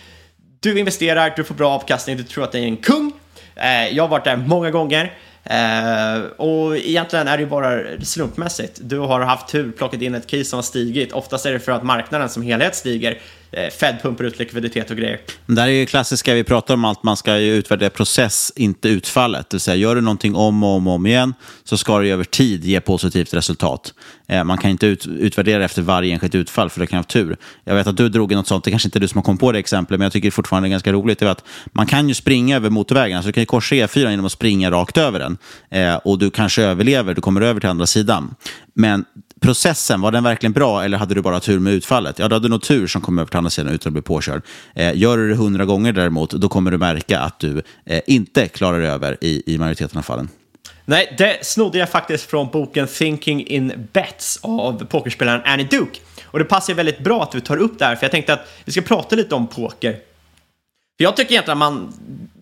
du investerar, du får bra avkastning, du tror att det är en kung. Eh, jag har varit där många gånger. Eh, och egentligen är det ju bara slumpmässigt. Du har haft tur, plockat in ett case som har stigit. Oftast är det för att marknaden som helhet stiger. Eh, Fed pumpar ut likviditet och grejer. Det här är ju klassiska, vi pratar om allt, man ska ju utvärdera process, inte utfallet. Det vill säga, gör du någonting om och om, och om igen så ska det över tid ge positivt resultat. Eh, man kan inte ut, utvärdera efter varje enskilt utfall, för det kan ha tur. Jag vet att du drog något sånt, det kanske inte är du som har kommit på det exemplet, men jag tycker fortfarande det är ganska roligt. Det är att man kan ju springa över motorvägen, alltså du kan ju korsa E4 genom att springa rakt över den. Eh, och du kanske överlever, du kommer över till andra sidan. Men processen, var den verkligen bra eller hade du bara tur med utfallet? Ja, du hade nog tur som kom över till andra sidan utan att bli påkörd. Eh, gör du det hundra gånger däremot, då kommer du märka att du eh, inte klarar över i, i majoriteten av fallen. Nej, det snodde jag faktiskt från boken Thinking in Bets av pokerspelaren Annie Duke. Och det passar väldigt bra att du tar upp det här, för jag tänkte att vi ska prata lite om poker. För jag tycker egentligen att man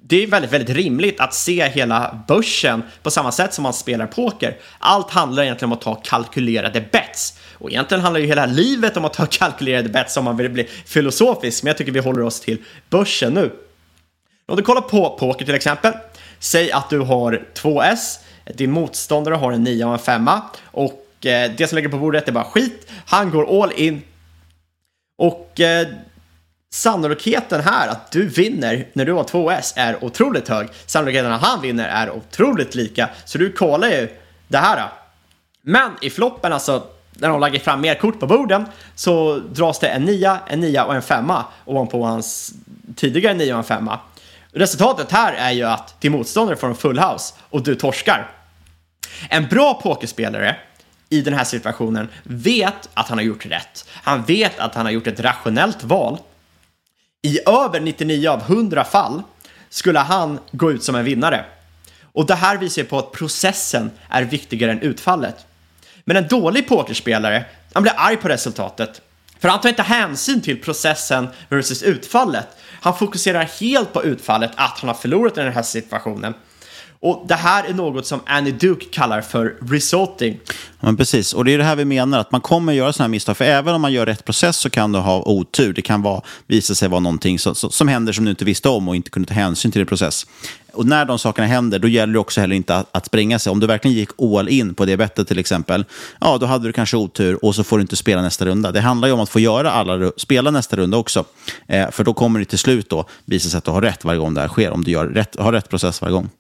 det är väldigt, väldigt rimligt att se hela börsen på samma sätt som man spelar poker. Allt handlar egentligen om att ta kalkylerade bets. Och egentligen handlar ju hela livet om att ta (laughs) kalkylerade bets om man vill bli filosofisk, men jag tycker vi håller oss till börsen nu. Om du kollar på poker till exempel, säg att du har 2S, din motståndare har en 9 och en 5 och eh, det som ligger på bordet är bara skit. Han går all in och eh, sannolikheten här att du vinner när du har 2S är otroligt hög. Sannolikheten att han vinner är otroligt lika, så du kollar ju det här. Men i floppen, alltså när de lägger fram mer kort på borden, så dras det en 9, en 9 och en 5 ovanpå hans tidigare 9 och en 5. Resultatet här är ju att din motståndare får en full house och du torskar. En bra pokerspelare i den här situationen vet att han har gjort rätt. Han vet att han har gjort ett rationellt val. I över 99 av 100 fall skulle han gå ut som en vinnare. Och det här visar ju på att processen är viktigare än utfallet. Men en dålig pokerspelare, han blir arg på resultatet. För han tar inte hänsyn till processen versus utfallet. Han fokuserar helt på utfallet, att han har förlorat i den här situationen. Och det här är något som Annie Duke kallar för resulting. Men precis, och det är det här vi menar, att man kommer göra sådana här misstag. För även om man gör rätt process så kan du ha otur. Det kan vara, visa sig vara någonting som, som händer som du inte visste om och inte kunde ta hänsyn till i process. Och när de sakerna händer, då gäller det också heller inte att, att springa sig. Om du verkligen gick all in på det bettet till exempel, ja, då hade du kanske otur och så får du inte spela nästa runda. Det handlar ju om att få göra alla, spela nästa runda också. Eh, för då kommer det till slut då visa sig att du har rätt varje gång det här sker, om du gör rätt, har rätt process varje gång.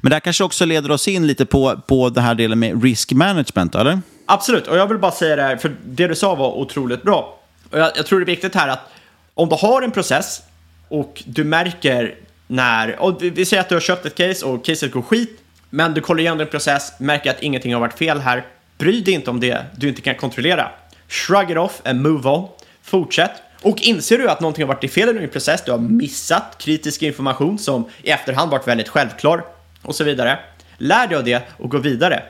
Men det här kanske också leder oss in lite på, på den här delen med risk management, eller? Absolut, och jag vill bara säga det här, för det du sa var otroligt bra. Och jag, jag tror det är viktigt här att om du har en process och du märker när, och vi säger att du har köpt ett case och caset går skit, men du kollar igenom din process, märker att ingenting har varit fel här, bry dig inte om det du inte kan kontrollera. Shrug it off and move on. Fortsätt. Och inser du att någonting har varit fel i din process, du har missat kritisk information som i efterhand varit väldigt självklar, och så vidare. Lär dig av det och gå vidare.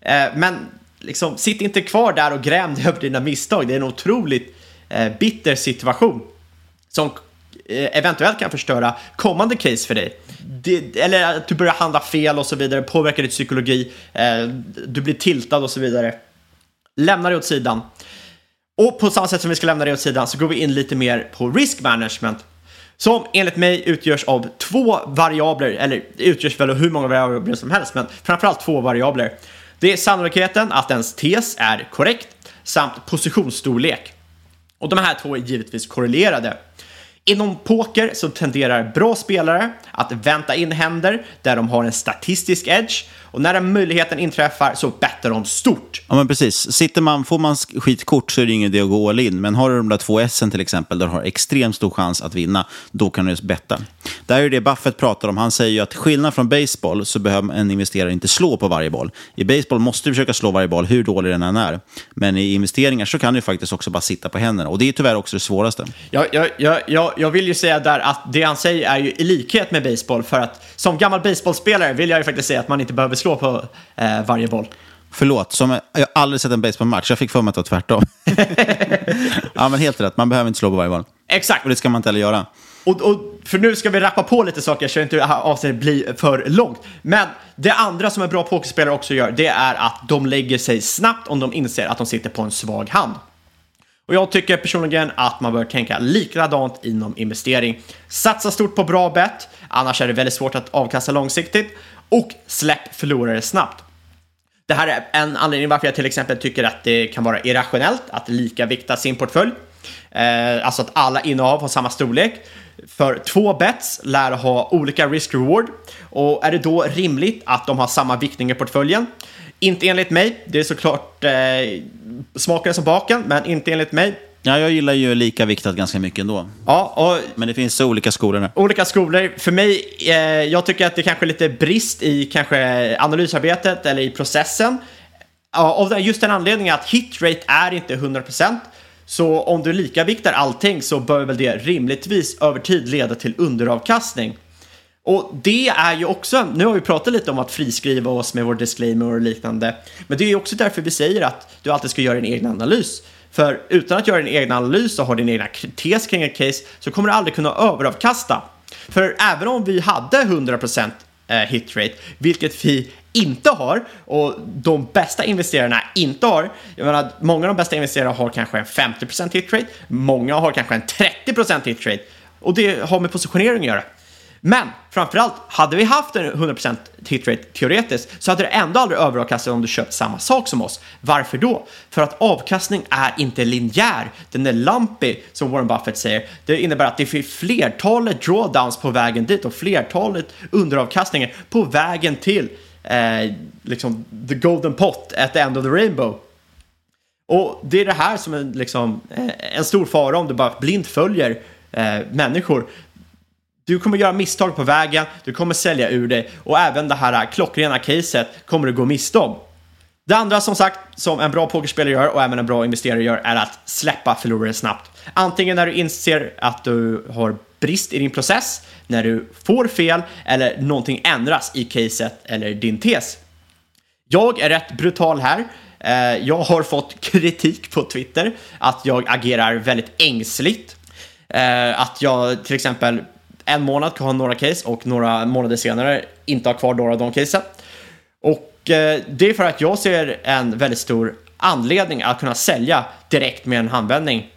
Eh, men liksom, sitt inte kvar där och gräm dig över dina misstag. Det är en otroligt eh, bitter situation som eh, eventuellt kan förstöra kommande case för dig. Det, eller att du börjar handla fel och så vidare, påverkar ditt psykologi, eh, du blir tiltad och så vidare. Lämna det åt sidan. Och på samma sätt som vi ska lämna det åt sidan så går vi in lite mer på risk management som enligt mig utgörs av två variabler, eller utgörs väl av hur många variabler som helst, men framförallt två variabler. Det är sannolikheten att ens tes är korrekt samt positionsstorlek. Och de här två är givetvis korrelerade. Inom poker så tenderar bra spelare att vänta in händer där de har en statistisk edge och när den möjligheten inträffar så bettar de stort. Ja, men precis. Sitter man, får man skitkort så är det ingen idé att gå all in. Men har du de där två S till exempel, där du har extremt stor chans att vinna, då kan du just betta. Det här är det Buffett pratar om. Han säger ju att skillnad från baseball så behöver en investerare inte slå på varje boll. I baseball måste du försöka slå varje boll, hur dålig den än är. Men i investeringar så kan du faktiskt också bara sitta på händerna. Och det är tyvärr också det svåraste. Jag, jag, jag, jag, jag vill ju säga där att det han säger är ju i likhet med baseball. För att som gammal baseballspelare vill jag ju faktiskt säga att man inte behöver slå på eh, varje boll. Förlåt, som, jag har aldrig sett en baseballmatch. Jag fick för mig att det var tvärtom. (laughs) ja, men helt rätt. Man behöver inte slå på varje boll. Exakt. Och det ska man inte heller göra. Och, och, för nu ska vi rappa på lite saker så inte det här avsnittet blir för långt. Men det andra som en bra pokerspelare också gör, det är att de lägger sig snabbt om de inser att de sitter på en svag hand. Och jag tycker personligen att man bör tänka likadant inom investering. Satsa stort på bra bett, annars är det väldigt svårt att avkasta långsiktigt. Och släpp förlorare snabbt. Det här är en anledning varför jag till exempel tycker att det kan vara irrationellt att lika vikta sin portfölj. Eh, alltså att alla innehav har samma storlek. För två bets lär ha olika risk-reward. Och är det då rimligt att de har samma viktning i portföljen? Inte enligt mig. Det är såklart eh, smaken som baken, men inte enligt mig. Ja, jag gillar ju lika viktat ganska mycket ändå. Ja, och Men det finns så olika skolor där. olika skolor. För mig, eh, jag tycker att det kanske är lite brist i kanske analysarbetet eller i processen. Ja, av just den anledningen att hitrate är inte 100%. Så om du likaviktar allting så bör väl det rimligtvis över tid leda till underavkastning. Och det är ju också, nu har vi pratat lite om att friskriva oss med vår disclaimer och liknande, men det är ju också därför vi säger att du alltid ska göra din egen analys. För utan att göra din egen analys och ha din egna tes kring ett case så kommer du aldrig kunna överavkasta. För även om vi hade 100% eh, hitrate, vilket vi inte har och de bästa investerarna inte har. Jag menar, många av de bästa investerarna har kanske en 50% hitrate, många har kanske en 30% hitrate och det har med positionering att göra. Men framförallt, hade vi haft en 100% hitrate teoretiskt så hade det ändå aldrig överavkastat om du köpt samma sak som oss. Varför då? För att avkastning är inte linjär, den är lumpy som Warren Buffett säger. Det innebär att det finns flertalet drawdowns på vägen dit och flertalet underavkastningar på vägen till eh, liksom the golden pot at the end of the rainbow. Och det är det här som är liksom, eh, en stor fara om du bara blint följer eh, människor. Du kommer göra misstag på vägen, du kommer sälja ur dig och även det här klockrena caset kommer du gå miste om. Det andra som sagt, som en bra pokerspelare gör och även en bra investerare gör, är att släppa förlorare snabbt. Antingen när du inser att du har brist i din process, när du får fel eller någonting ändras i caset eller din tes. Jag är rätt brutal här. Eh, jag har fått (laughs) kritik på Twitter att jag agerar väldigt ängsligt. Eh, att jag till exempel en månad kan ha några case och några månader senare inte ha kvar några av de casen. Och eh, det är för att jag ser en väldigt stor anledning att kunna sälja direkt med en handvändning.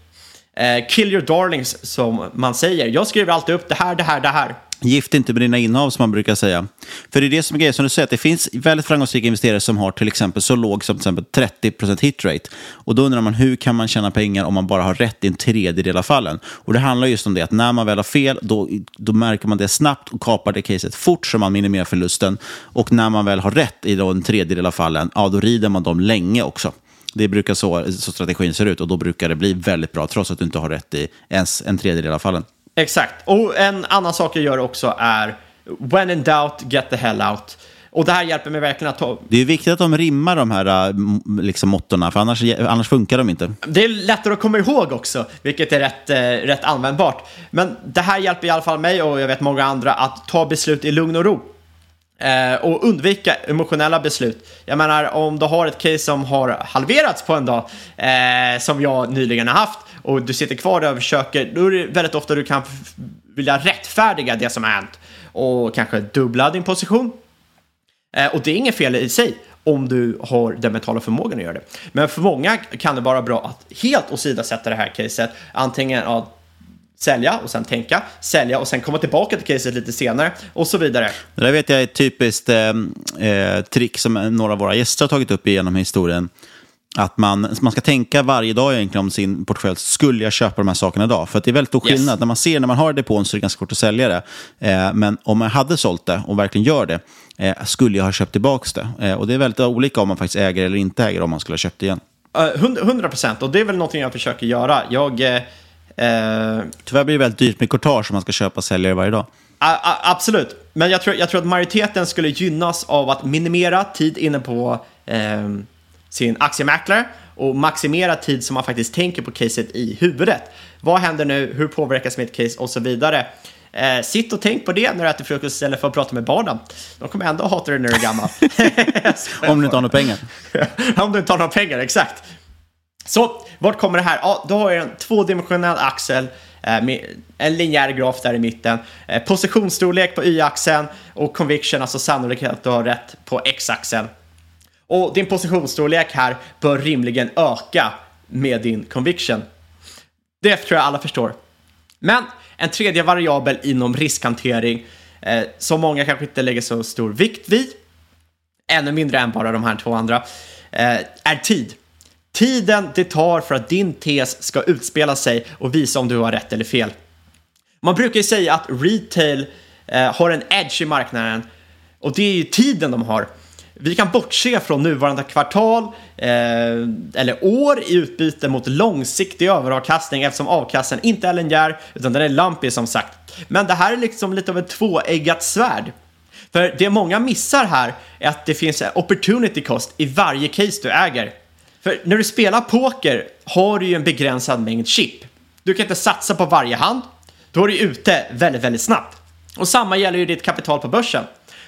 Eh, kill your darlings som man säger. Jag skriver alltid upp det här, det här, det här. Gift inte med dina innehav som man brukar säga. För det är det som är grejen, som du säger, att det finns väldigt framgångsrika investerare som har till exempel så låg som till exempel 30% hitrate. Och då undrar man hur kan man tjäna pengar om man bara har rätt i en tredjedel av fallen? Och det handlar just om det, att när man väl har fel, då, då märker man det snabbt och kapar det caset fort så man minimerar förlusten. Och när man väl har rätt i då en tredjedel av fallen, ja då rider man dem länge också. Det brukar så, så strategin ser ut och då brukar det bli väldigt bra trots att du inte har rätt i ens en tredjedel av fallen. Exakt. Och en annan sak jag gör också är when in doubt, get the hell out. Och det här hjälper mig verkligen att ta... Det är viktigt att de rimmar de här äh, liksom, mottorna, för annars, annars funkar de inte. Det är lättare att komma ihåg också, vilket är rätt, eh, rätt användbart. Men det här hjälper i alla fall mig och jag vet många andra att ta beslut i lugn och ro. Eh, och undvika emotionella beslut. Jag menar, om du har ett case som har halverats på en dag, eh, som jag nyligen har haft, och du sitter kvar där och försöker, då är det väldigt ofta du kan vilja rättfärdiga det som har hänt och kanske dubbla din position. Eh, och det är inget fel i sig om du har den mentala förmågan att göra det. Men för många kan det vara bra att helt åsidosätta det här caset, antingen att sälja och sen tänka, sälja och sen komma tillbaka till caset lite senare och så vidare. Det där vet jag är ett typiskt eh, eh, trick som några av våra gäster har tagit upp genom historien. Att man, man ska tänka varje dag egentligen om sin portfölj. Skulle jag köpa de här sakerna idag? För det är väldigt stor skillnad. Yes. När man ser, när man har depån så är det ganska svårt att sälja det. Eh, men om man hade sålt det och verkligen gör det, eh, skulle jag ha köpt tillbaka det. Eh, och det är väldigt olika om man faktiskt äger eller inte äger om man skulle ha köpt det igen. Uh, 100 procent, och det är väl någonting jag försöker göra. Jag... Eh... Tyvärr blir det väldigt dyrt med courtage om man ska köpa och sälja det varje dag. Uh, absolut, men jag tror, jag tror att majoriteten skulle gynnas av att minimera tid inne på eh, sin aktiemäklare och maximera tid som man faktiskt tänker på caset i huvudet. Vad händer nu? Hur påverkas mitt case? Och så vidare. Eh, sitt och tänk på det när du äter frukost istället för att prata med barnen. De kommer ändå hata dig när du är gammal. (laughs) Om du inte har några pengar. (laughs) Om du inte har några pengar, exakt. Så, vart kommer det här? Ja, då har jag en tvådimensionell axel eh, med en linjär graf där i mitten. Eh, positionsstorlek på y-axeln och conviction, alltså sannolikhet att du har rätt på x-axeln. Och din positionsstorlek här bör rimligen öka med din conviction. Det tror jag alla förstår. Men en tredje variabel inom riskhantering eh, som många kanske inte lägger så stor vikt vid, ännu mindre än bara de här två andra, eh, är tid. Tiden det tar för att din tes ska utspela sig och visa om du har rätt eller fel. Man brukar ju säga att retail eh, har en edge i marknaden och det är ju tiden de har. Vi kan bortse från nuvarande kvartal eh, eller år i utbyte mot långsiktig överavkastning eftersom avkastningen inte är linjär utan den är lumpy som sagt. Men det här är liksom lite av ett tvåeggat svärd. För det många missar här är att det finns opportunity cost i varje case du äger. För när du spelar poker har du ju en begränsad mängd chip. Du kan inte satsa på varje hand. Då är du ute väldigt, väldigt snabbt. Och samma gäller ju ditt kapital på börsen.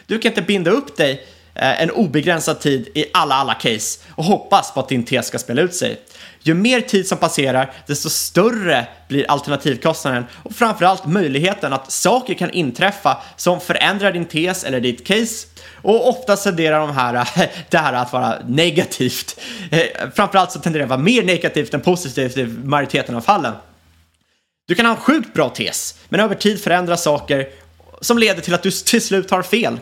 Du kan inte binda upp dig Eh, en obegränsad tid i alla, alla case och hoppas på att din tes ska spela ut sig. Ju mer tid som passerar, desto större blir alternativkostnaden och framförallt möjligheten att saker kan inträffa som förändrar din tes eller ditt case och ofta tenderar de här, (laughs) det här att vara negativt. Eh, framförallt så tenderar det att vara mer negativt än positivt i majoriteten av fallen. Du kan ha en sjukt bra tes, men över tid förändras saker som leder till att du till slut har fel.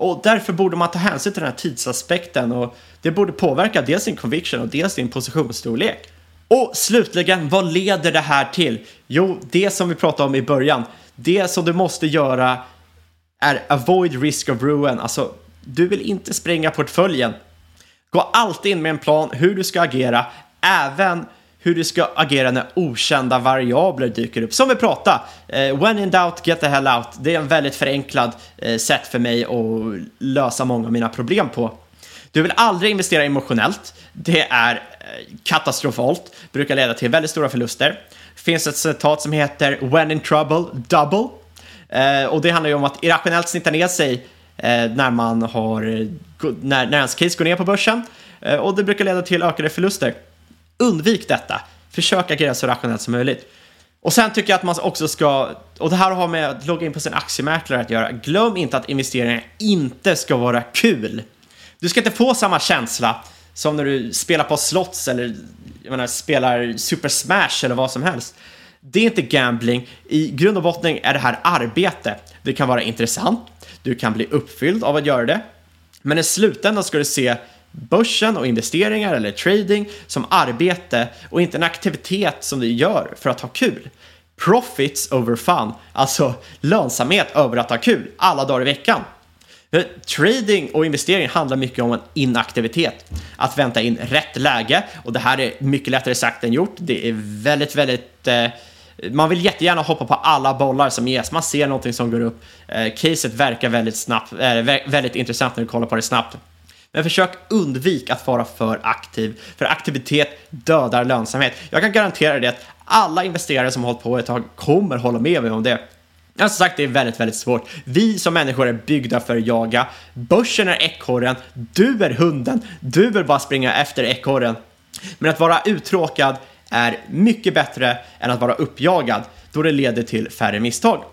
Och därför borde man ta hänsyn till den här tidsaspekten och det borde påverka dels din conviction och dels din positionsstorlek. Och slutligen, vad leder det här till? Jo, det som vi pratade om i början. Det som du måste göra är avoid risk of ruin, alltså du vill inte spränga portföljen. Gå alltid in med en plan hur du ska agera, även hur du ska agera när okända variabler dyker upp. Som vi pratade, eh, when in doubt, get the hell out. Det är en väldigt förenklad eh, sätt för mig att lösa många av mina problem på. Du vill aldrig investera emotionellt. Det är eh, katastrofalt, brukar leda till väldigt stora förluster. Det finns ett citat som heter “When in trouble, double” eh, och det handlar ju om att irrationellt snitta ner sig eh, när man har, eh, när, när ens case går ner på börsen eh, och det brukar leda till ökade förluster. Undvik detta. Försök agera så rationellt som möjligt. Och sen tycker jag att man också ska, och det här har med att logga in på sin aktiemäklare att göra, glöm inte att investeringar inte ska vara kul. Du ska inte få samma känsla som när du spelar på slots eller jag menar, spelar Super Smash eller vad som helst. Det är inte gambling. I grund och botten är det här arbete. Det kan vara intressant. Du kan bli uppfylld av att göra det. Men i slutändan ska du se börsen och investeringar eller trading som arbete och inte en aktivitet som du gör för att ha kul. Profits over fun, alltså lönsamhet över att ha kul alla dagar i veckan. Trading och investering handlar mycket om en inaktivitet. Att vänta in rätt läge och det här är mycket lättare sagt än gjort. Det är väldigt, väldigt eh, man vill jättegärna hoppa på alla bollar som ges. Man ser någonting som går upp. Eh, caset verkar väldigt snabbt, eh, väldigt intressant när du kollar på det snabbt. Men försök undvika att vara för aktiv, för aktivitet dödar lönsamhet. Jag kan garantera dig att alla investerare som har hållit på ett tag kommer hålla med mig om det. Jag har sagt, det är väldigt, väldigt svårt. Vi som människor är byggda för att jaga. Börsen är ekorren, du är hunden, du vill bara springa efter ekorren. Men att vara uttråkad är mycket bättre än att vara uppjagad, då det leder till färre misstag.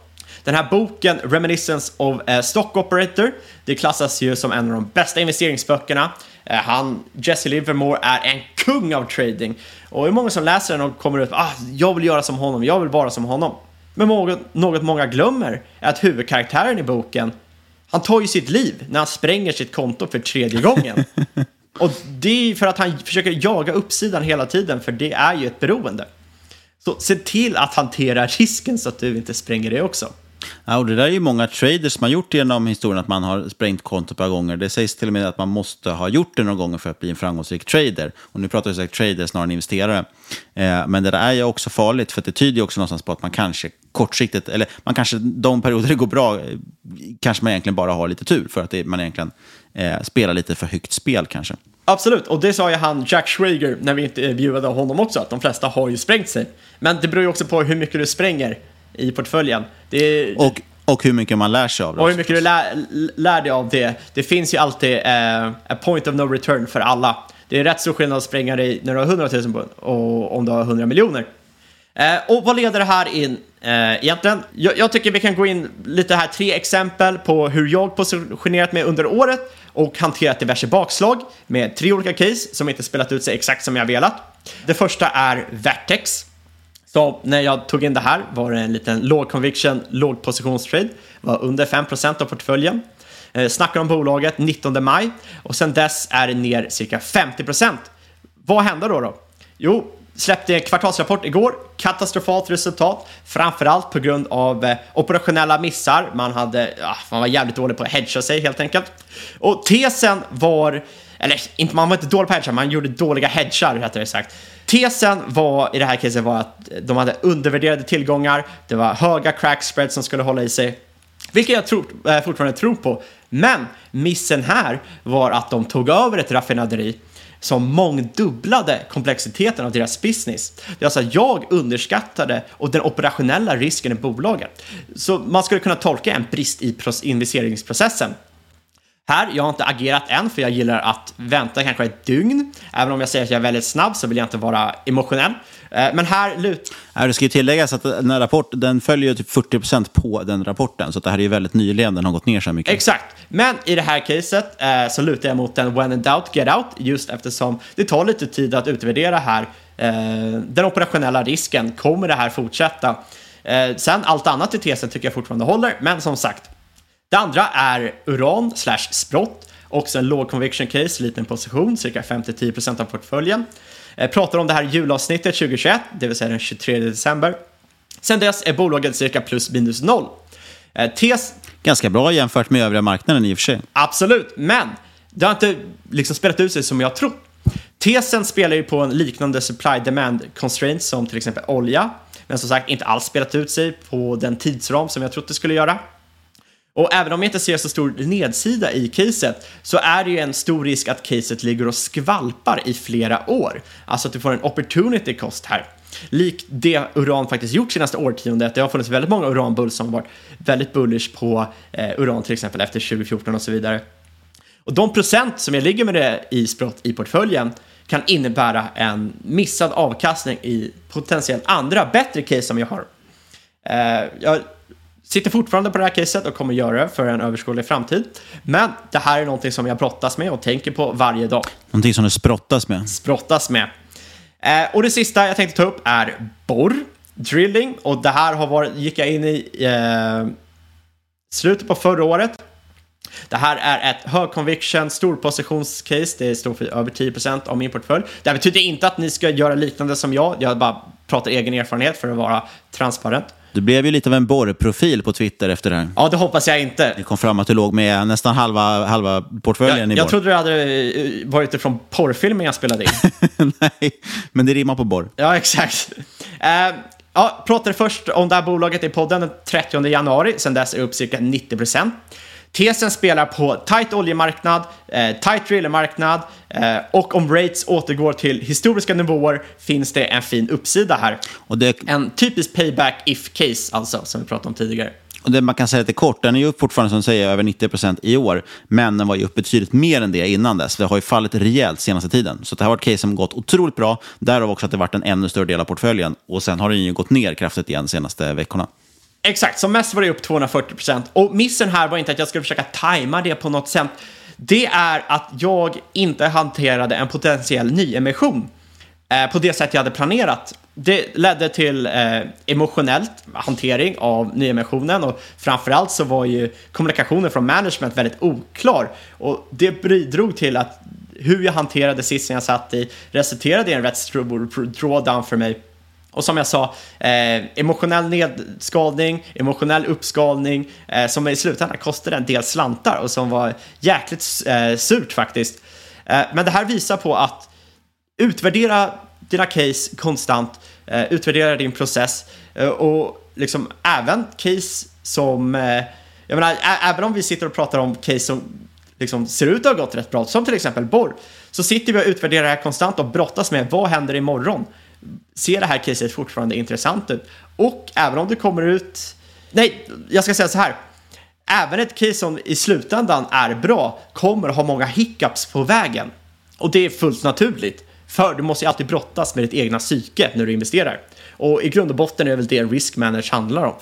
Den här boken, Reminiscence of Stock Operator, det klassas ju som en av de bästa investeringsböckerna. Eh, han, Jesse Livermore, är en kung av trading. Och det är många som läser den och kommer ut ah, jag vill göra som honom, jag vill vara som honom. Men något, något många glömmer är att huvudkaraktären i boken, han tar ju sitt liv när han spränger sitt konto för tredje gången. (laughs) och det är för att han försöker jaga uppsidan hela tiden, för det är ju ett beroende. Så se till att hantera risken så att du inte spränger det också. Ja, och det där är ju många traders som har gjort genom historien att man har sprängt konto ett par gånger. Det sägs till och med att man måste ha gjort det någon gång för att bli en framgångsrik trader. Och nu pratar vi säkert trader snarare än investerare. Eh, men det där är ju också farligt för det tyder ju också någonstans på att man kanske kortsiktigt, eller man kanske de perioder det går bra, eh, kanske man egentligen bara har lite tur för att det, man egentligen eh, spelar lite för högt spel kanske. Absolut, och det sa ju han Jack Schrager när vi intervjuade honom också, att de flesta har ju sprängt sig. Men det beror ju också på hur mycket du spränger i portföljen. Är, och, och hur mycket man lär sig av det. Och hur mycket du lär, lär dig av det. Det finns ju alltid eh, a point of no return för alla. Det är rätt stor skillnad att spränga dig när du har 100 000 pund och om du har 100 miljoner. Eh, och vad leder det här in eh, egentligen? Jag, jag, tycker vi kan gå in lite här, tre exempel på hur jag positionerat mig under året och hanterat diverse bakslag med tre olika case som inte spelat ut sig exakt som jag velat. Det första är Vertex. Så när jag tog in det här var det en liten låg conviction, låg positionstrade. Var under 5% av portföljen. Eh, snackar om bolaget 19 maj och sen dess är det ner cirka 50%. Vad hände då? då? Jo, släppte en kvartalsrapport igår. Katastrofalt resultat, framförallt på grund av eh, operationella missar. Man, hade, man var jävligt dålig på att hedga sig helt enkelt. Och tesen var, eller inte, man var inte dålig på att hedga, man gjorde dåliga hedgar rättare sagt. Tesen var i det här caset var att de hade undervärderade tillgångar, det var höga crack spreads som skulle hålla i sig, vilket jag tror, eh, fortfarande tror på. Men missen här var att de tog över ett raffinaderi som mångdubblade komplexiteten av deras business. Det är alltså jag underskattade och den operationella risken i bolaget. Så man skulle kunna tolka en brist i investeringsprocessen. Här, jag har inte agerat än för jag gillar att vänta kanske ett dygn. Även om jag säger att jag är väldigt snabb så vill jag inte vara emotionell. Eh, Men här lut... Det ska ju tilläggas att den här rapport, den följer typ 40% på den rapporten, så att det här är ju väldigt nyligen den har gått ner så mycket. Exakt. Men i det här caset eh, så lutar jag mot den when in doubt, get out, just eftersom det tar lite tid att utvärdera här eh, den operationella risken. Kommer det här fortsätta? Sen allt annat i tesen tycker jag fortfarande håller, men som sagt. Det andra är uran slash sprott, också en låg conviction case, liten position, cirka 5-10% av portföljen. Eh, pratar om det här julavsnittet 2021, det vill säga den 23 december. Sen dess är bolaget cirka plus minus noll. Eh, tes Ganska bra jämfört med övriga marknaden i och för sig. Absolut, men det har inte liksom spelat ut sig som jag trott. Tesen spelar ju på en liknande supply demand constraint som till exempel olja, men som sagt inte alls spelat ut sig på den tidsram som jag trott det skulle göra. Och även om jag inte ser så stor nedsida i caset så är det ju en stor risk att caset ligger och skvalpar i flera år. Alltså att du får en opportunity cost här. Likt det uran faktiskt gjort senaste årtiondet. Det har funnits väldigt många uranbulls som varit väldigt bullish på eh, uran till exempel efter 2014 och så vidare. Och de procent som jag ligger med det i sprott i portföljen kan innebära en missad avkastning i potentiellt andra bättre case som jag har. Eh, jag sitter fortfarande på det här caset och kommer göra det för en överskådlig framtid. Men det här är någonting som jag brottas med och tänker på varje dag. Någonting som du sprottas med. Sprottas med. Eh, och det sista jag tänkte ta upp är borr, drilling. Och det här har varit, gick jag in i eh, slutet på förra året. Det här är ett hög conviction storpositionscase. Det står för över 10% av min portfölj. Det här betyder inte att ni ska göra liknande som jag. Jag bara pratar egen erfarenhet för att vara transparent. Du blev ju lite av en borrprofil på Twitter efter det här. Ja, det hoppas jag inte. Det kom fram att du låg med nästan halva, halva portföljen Jag, i jag borr. trodde det hade eh, varit ifrån porrfilmen jag spelade in. (laughs) Nej, men det rimmar på borr. Ja, exakt. Eh, ja, pratade först om det här bolaget i podden den 30 januari. Sen dess är det upp cirka 90%. Tesen spelar på tight oljemarknad, eh, tight drillermarknad eh, och om rates återgår till historiska nivåer finns det en fin uppsida här. Och det, En typisk payback if case alltså, som vi pratade om tidigare. och det man kan säga lite kort, den är ju fortfarande som säger över 90% i år, men den var ju upp betydligt mer än det innan dess. Det har ju fallit rejält senaste tiden. Så det har varit case som gått otroligt bra, därav också att det varit en ännu större del av portföljen. Och sen har den ju gått ner kraftigt igen senaste veckorna. Exakt, som mest var det upp 240%. Och missen här var inte att jag skulle försöka tajma det på något sätt. Det är att jag inte hanterade en potentiell nyemission eh, på det sätt jag hade planerat. Det ledde till eh, emotionellt hantering av nyemissionen och framförallt så var ju kommunikationen från management väldigt oklar och det bidrog till att hur jag hanterade sitsen jag satt i resulterade i en rätt stor drawdown för mig och som jag sa, eh, emotionell nedskalning, emotionell uppskalning eh, som i slutändan kostade en del slantar och som var jäkligt eh, surt faktiskt. Eh, men det här visar på att utvärdera dina case konstant, eh, utvärdera din process eh, och liksom även case som, eh, jag menar, även om vi sitter och pratar om case som liksom ser ut att ha gått rätt bra, som till exempel Borr, så sitter vi och utvärderar det här konstant och brottas med vad händer imorgon? Ser det här caset fortfarande intressant ut? Och även om det kommer ut... Nej, jag ska säga så här. Även ett case som i slutändan är bra kommer ha många hiccups på vägen. Och det är fullt naturligt. För du måste ju alltid brottas med ditt egna psyke när du investerar. Och i grund och botten är det väl det risk manage handlar om.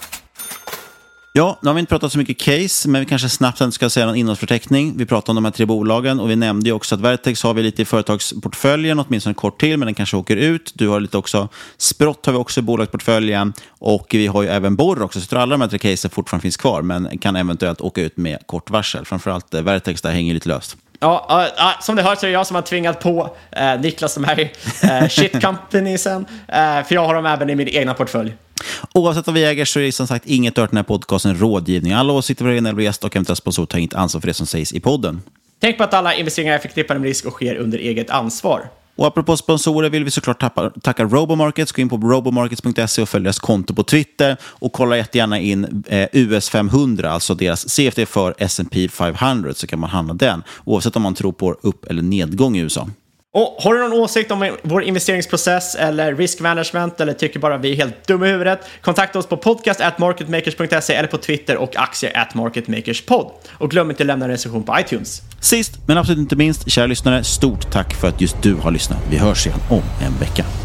Ja, nu har vi inte pratat så mycket case, men vi kanske snabbt ska säga någon innehållsförteckning. Vi pratade om de här tre bolagen och vi nämnde ju också att Vertex har vi lite i företagsportföljen, åtminstone kort till, men den kanske åker ut. Du har lite också, Sprott har vi också i bolagsportföljen och vi har ju även Borr också, så jag tror alla de här tre casen fortfarande finns kvar, men kan eventuellt åka ut med kort varsel. Framförallt eh, Vertex där hänger lite löst. Ja, ja, ja, som ni hör så är det jag som har tvingat på eh, Niklas de här eh, shit companiesen, eh, för jag har dem även i min egna portfölj. Oavsett vad vi äger så är det som sagt inget hört den här podcasten rådgivning. Alla åsikter egna eller gäst och eventuella sponsorer tar inget ansvar för det som sägs i podden. Tänk på att alla investeringar är förknippade med risk och sker under eget ansvar. Och apropå sponsorer vill vi såklart tappa, tacka Robomarkets. Gå in på robomarkets.se och följ deras konto på Twitter. Och kolla jättegärna in eh, US500, alltså deras CFD för S&P 500, så kan man handla den. Oavsett om man tror på upp eller nedgång i USA. Och har du någon åsikt om vår investeringsprocess eller risk management eller tycker bara vi är helt dumma i huvudet? Kontakta oss på podcast at marketmakers.se eller på Twitter och aktier at. Och glöm inte att lämna en recension på iTunes. Sist men absolut inte minst, kära lyssnare, stort tack för att just du har lyssnat. Vi hörs igen om en vecka.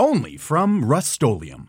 only from Rust-Oleum.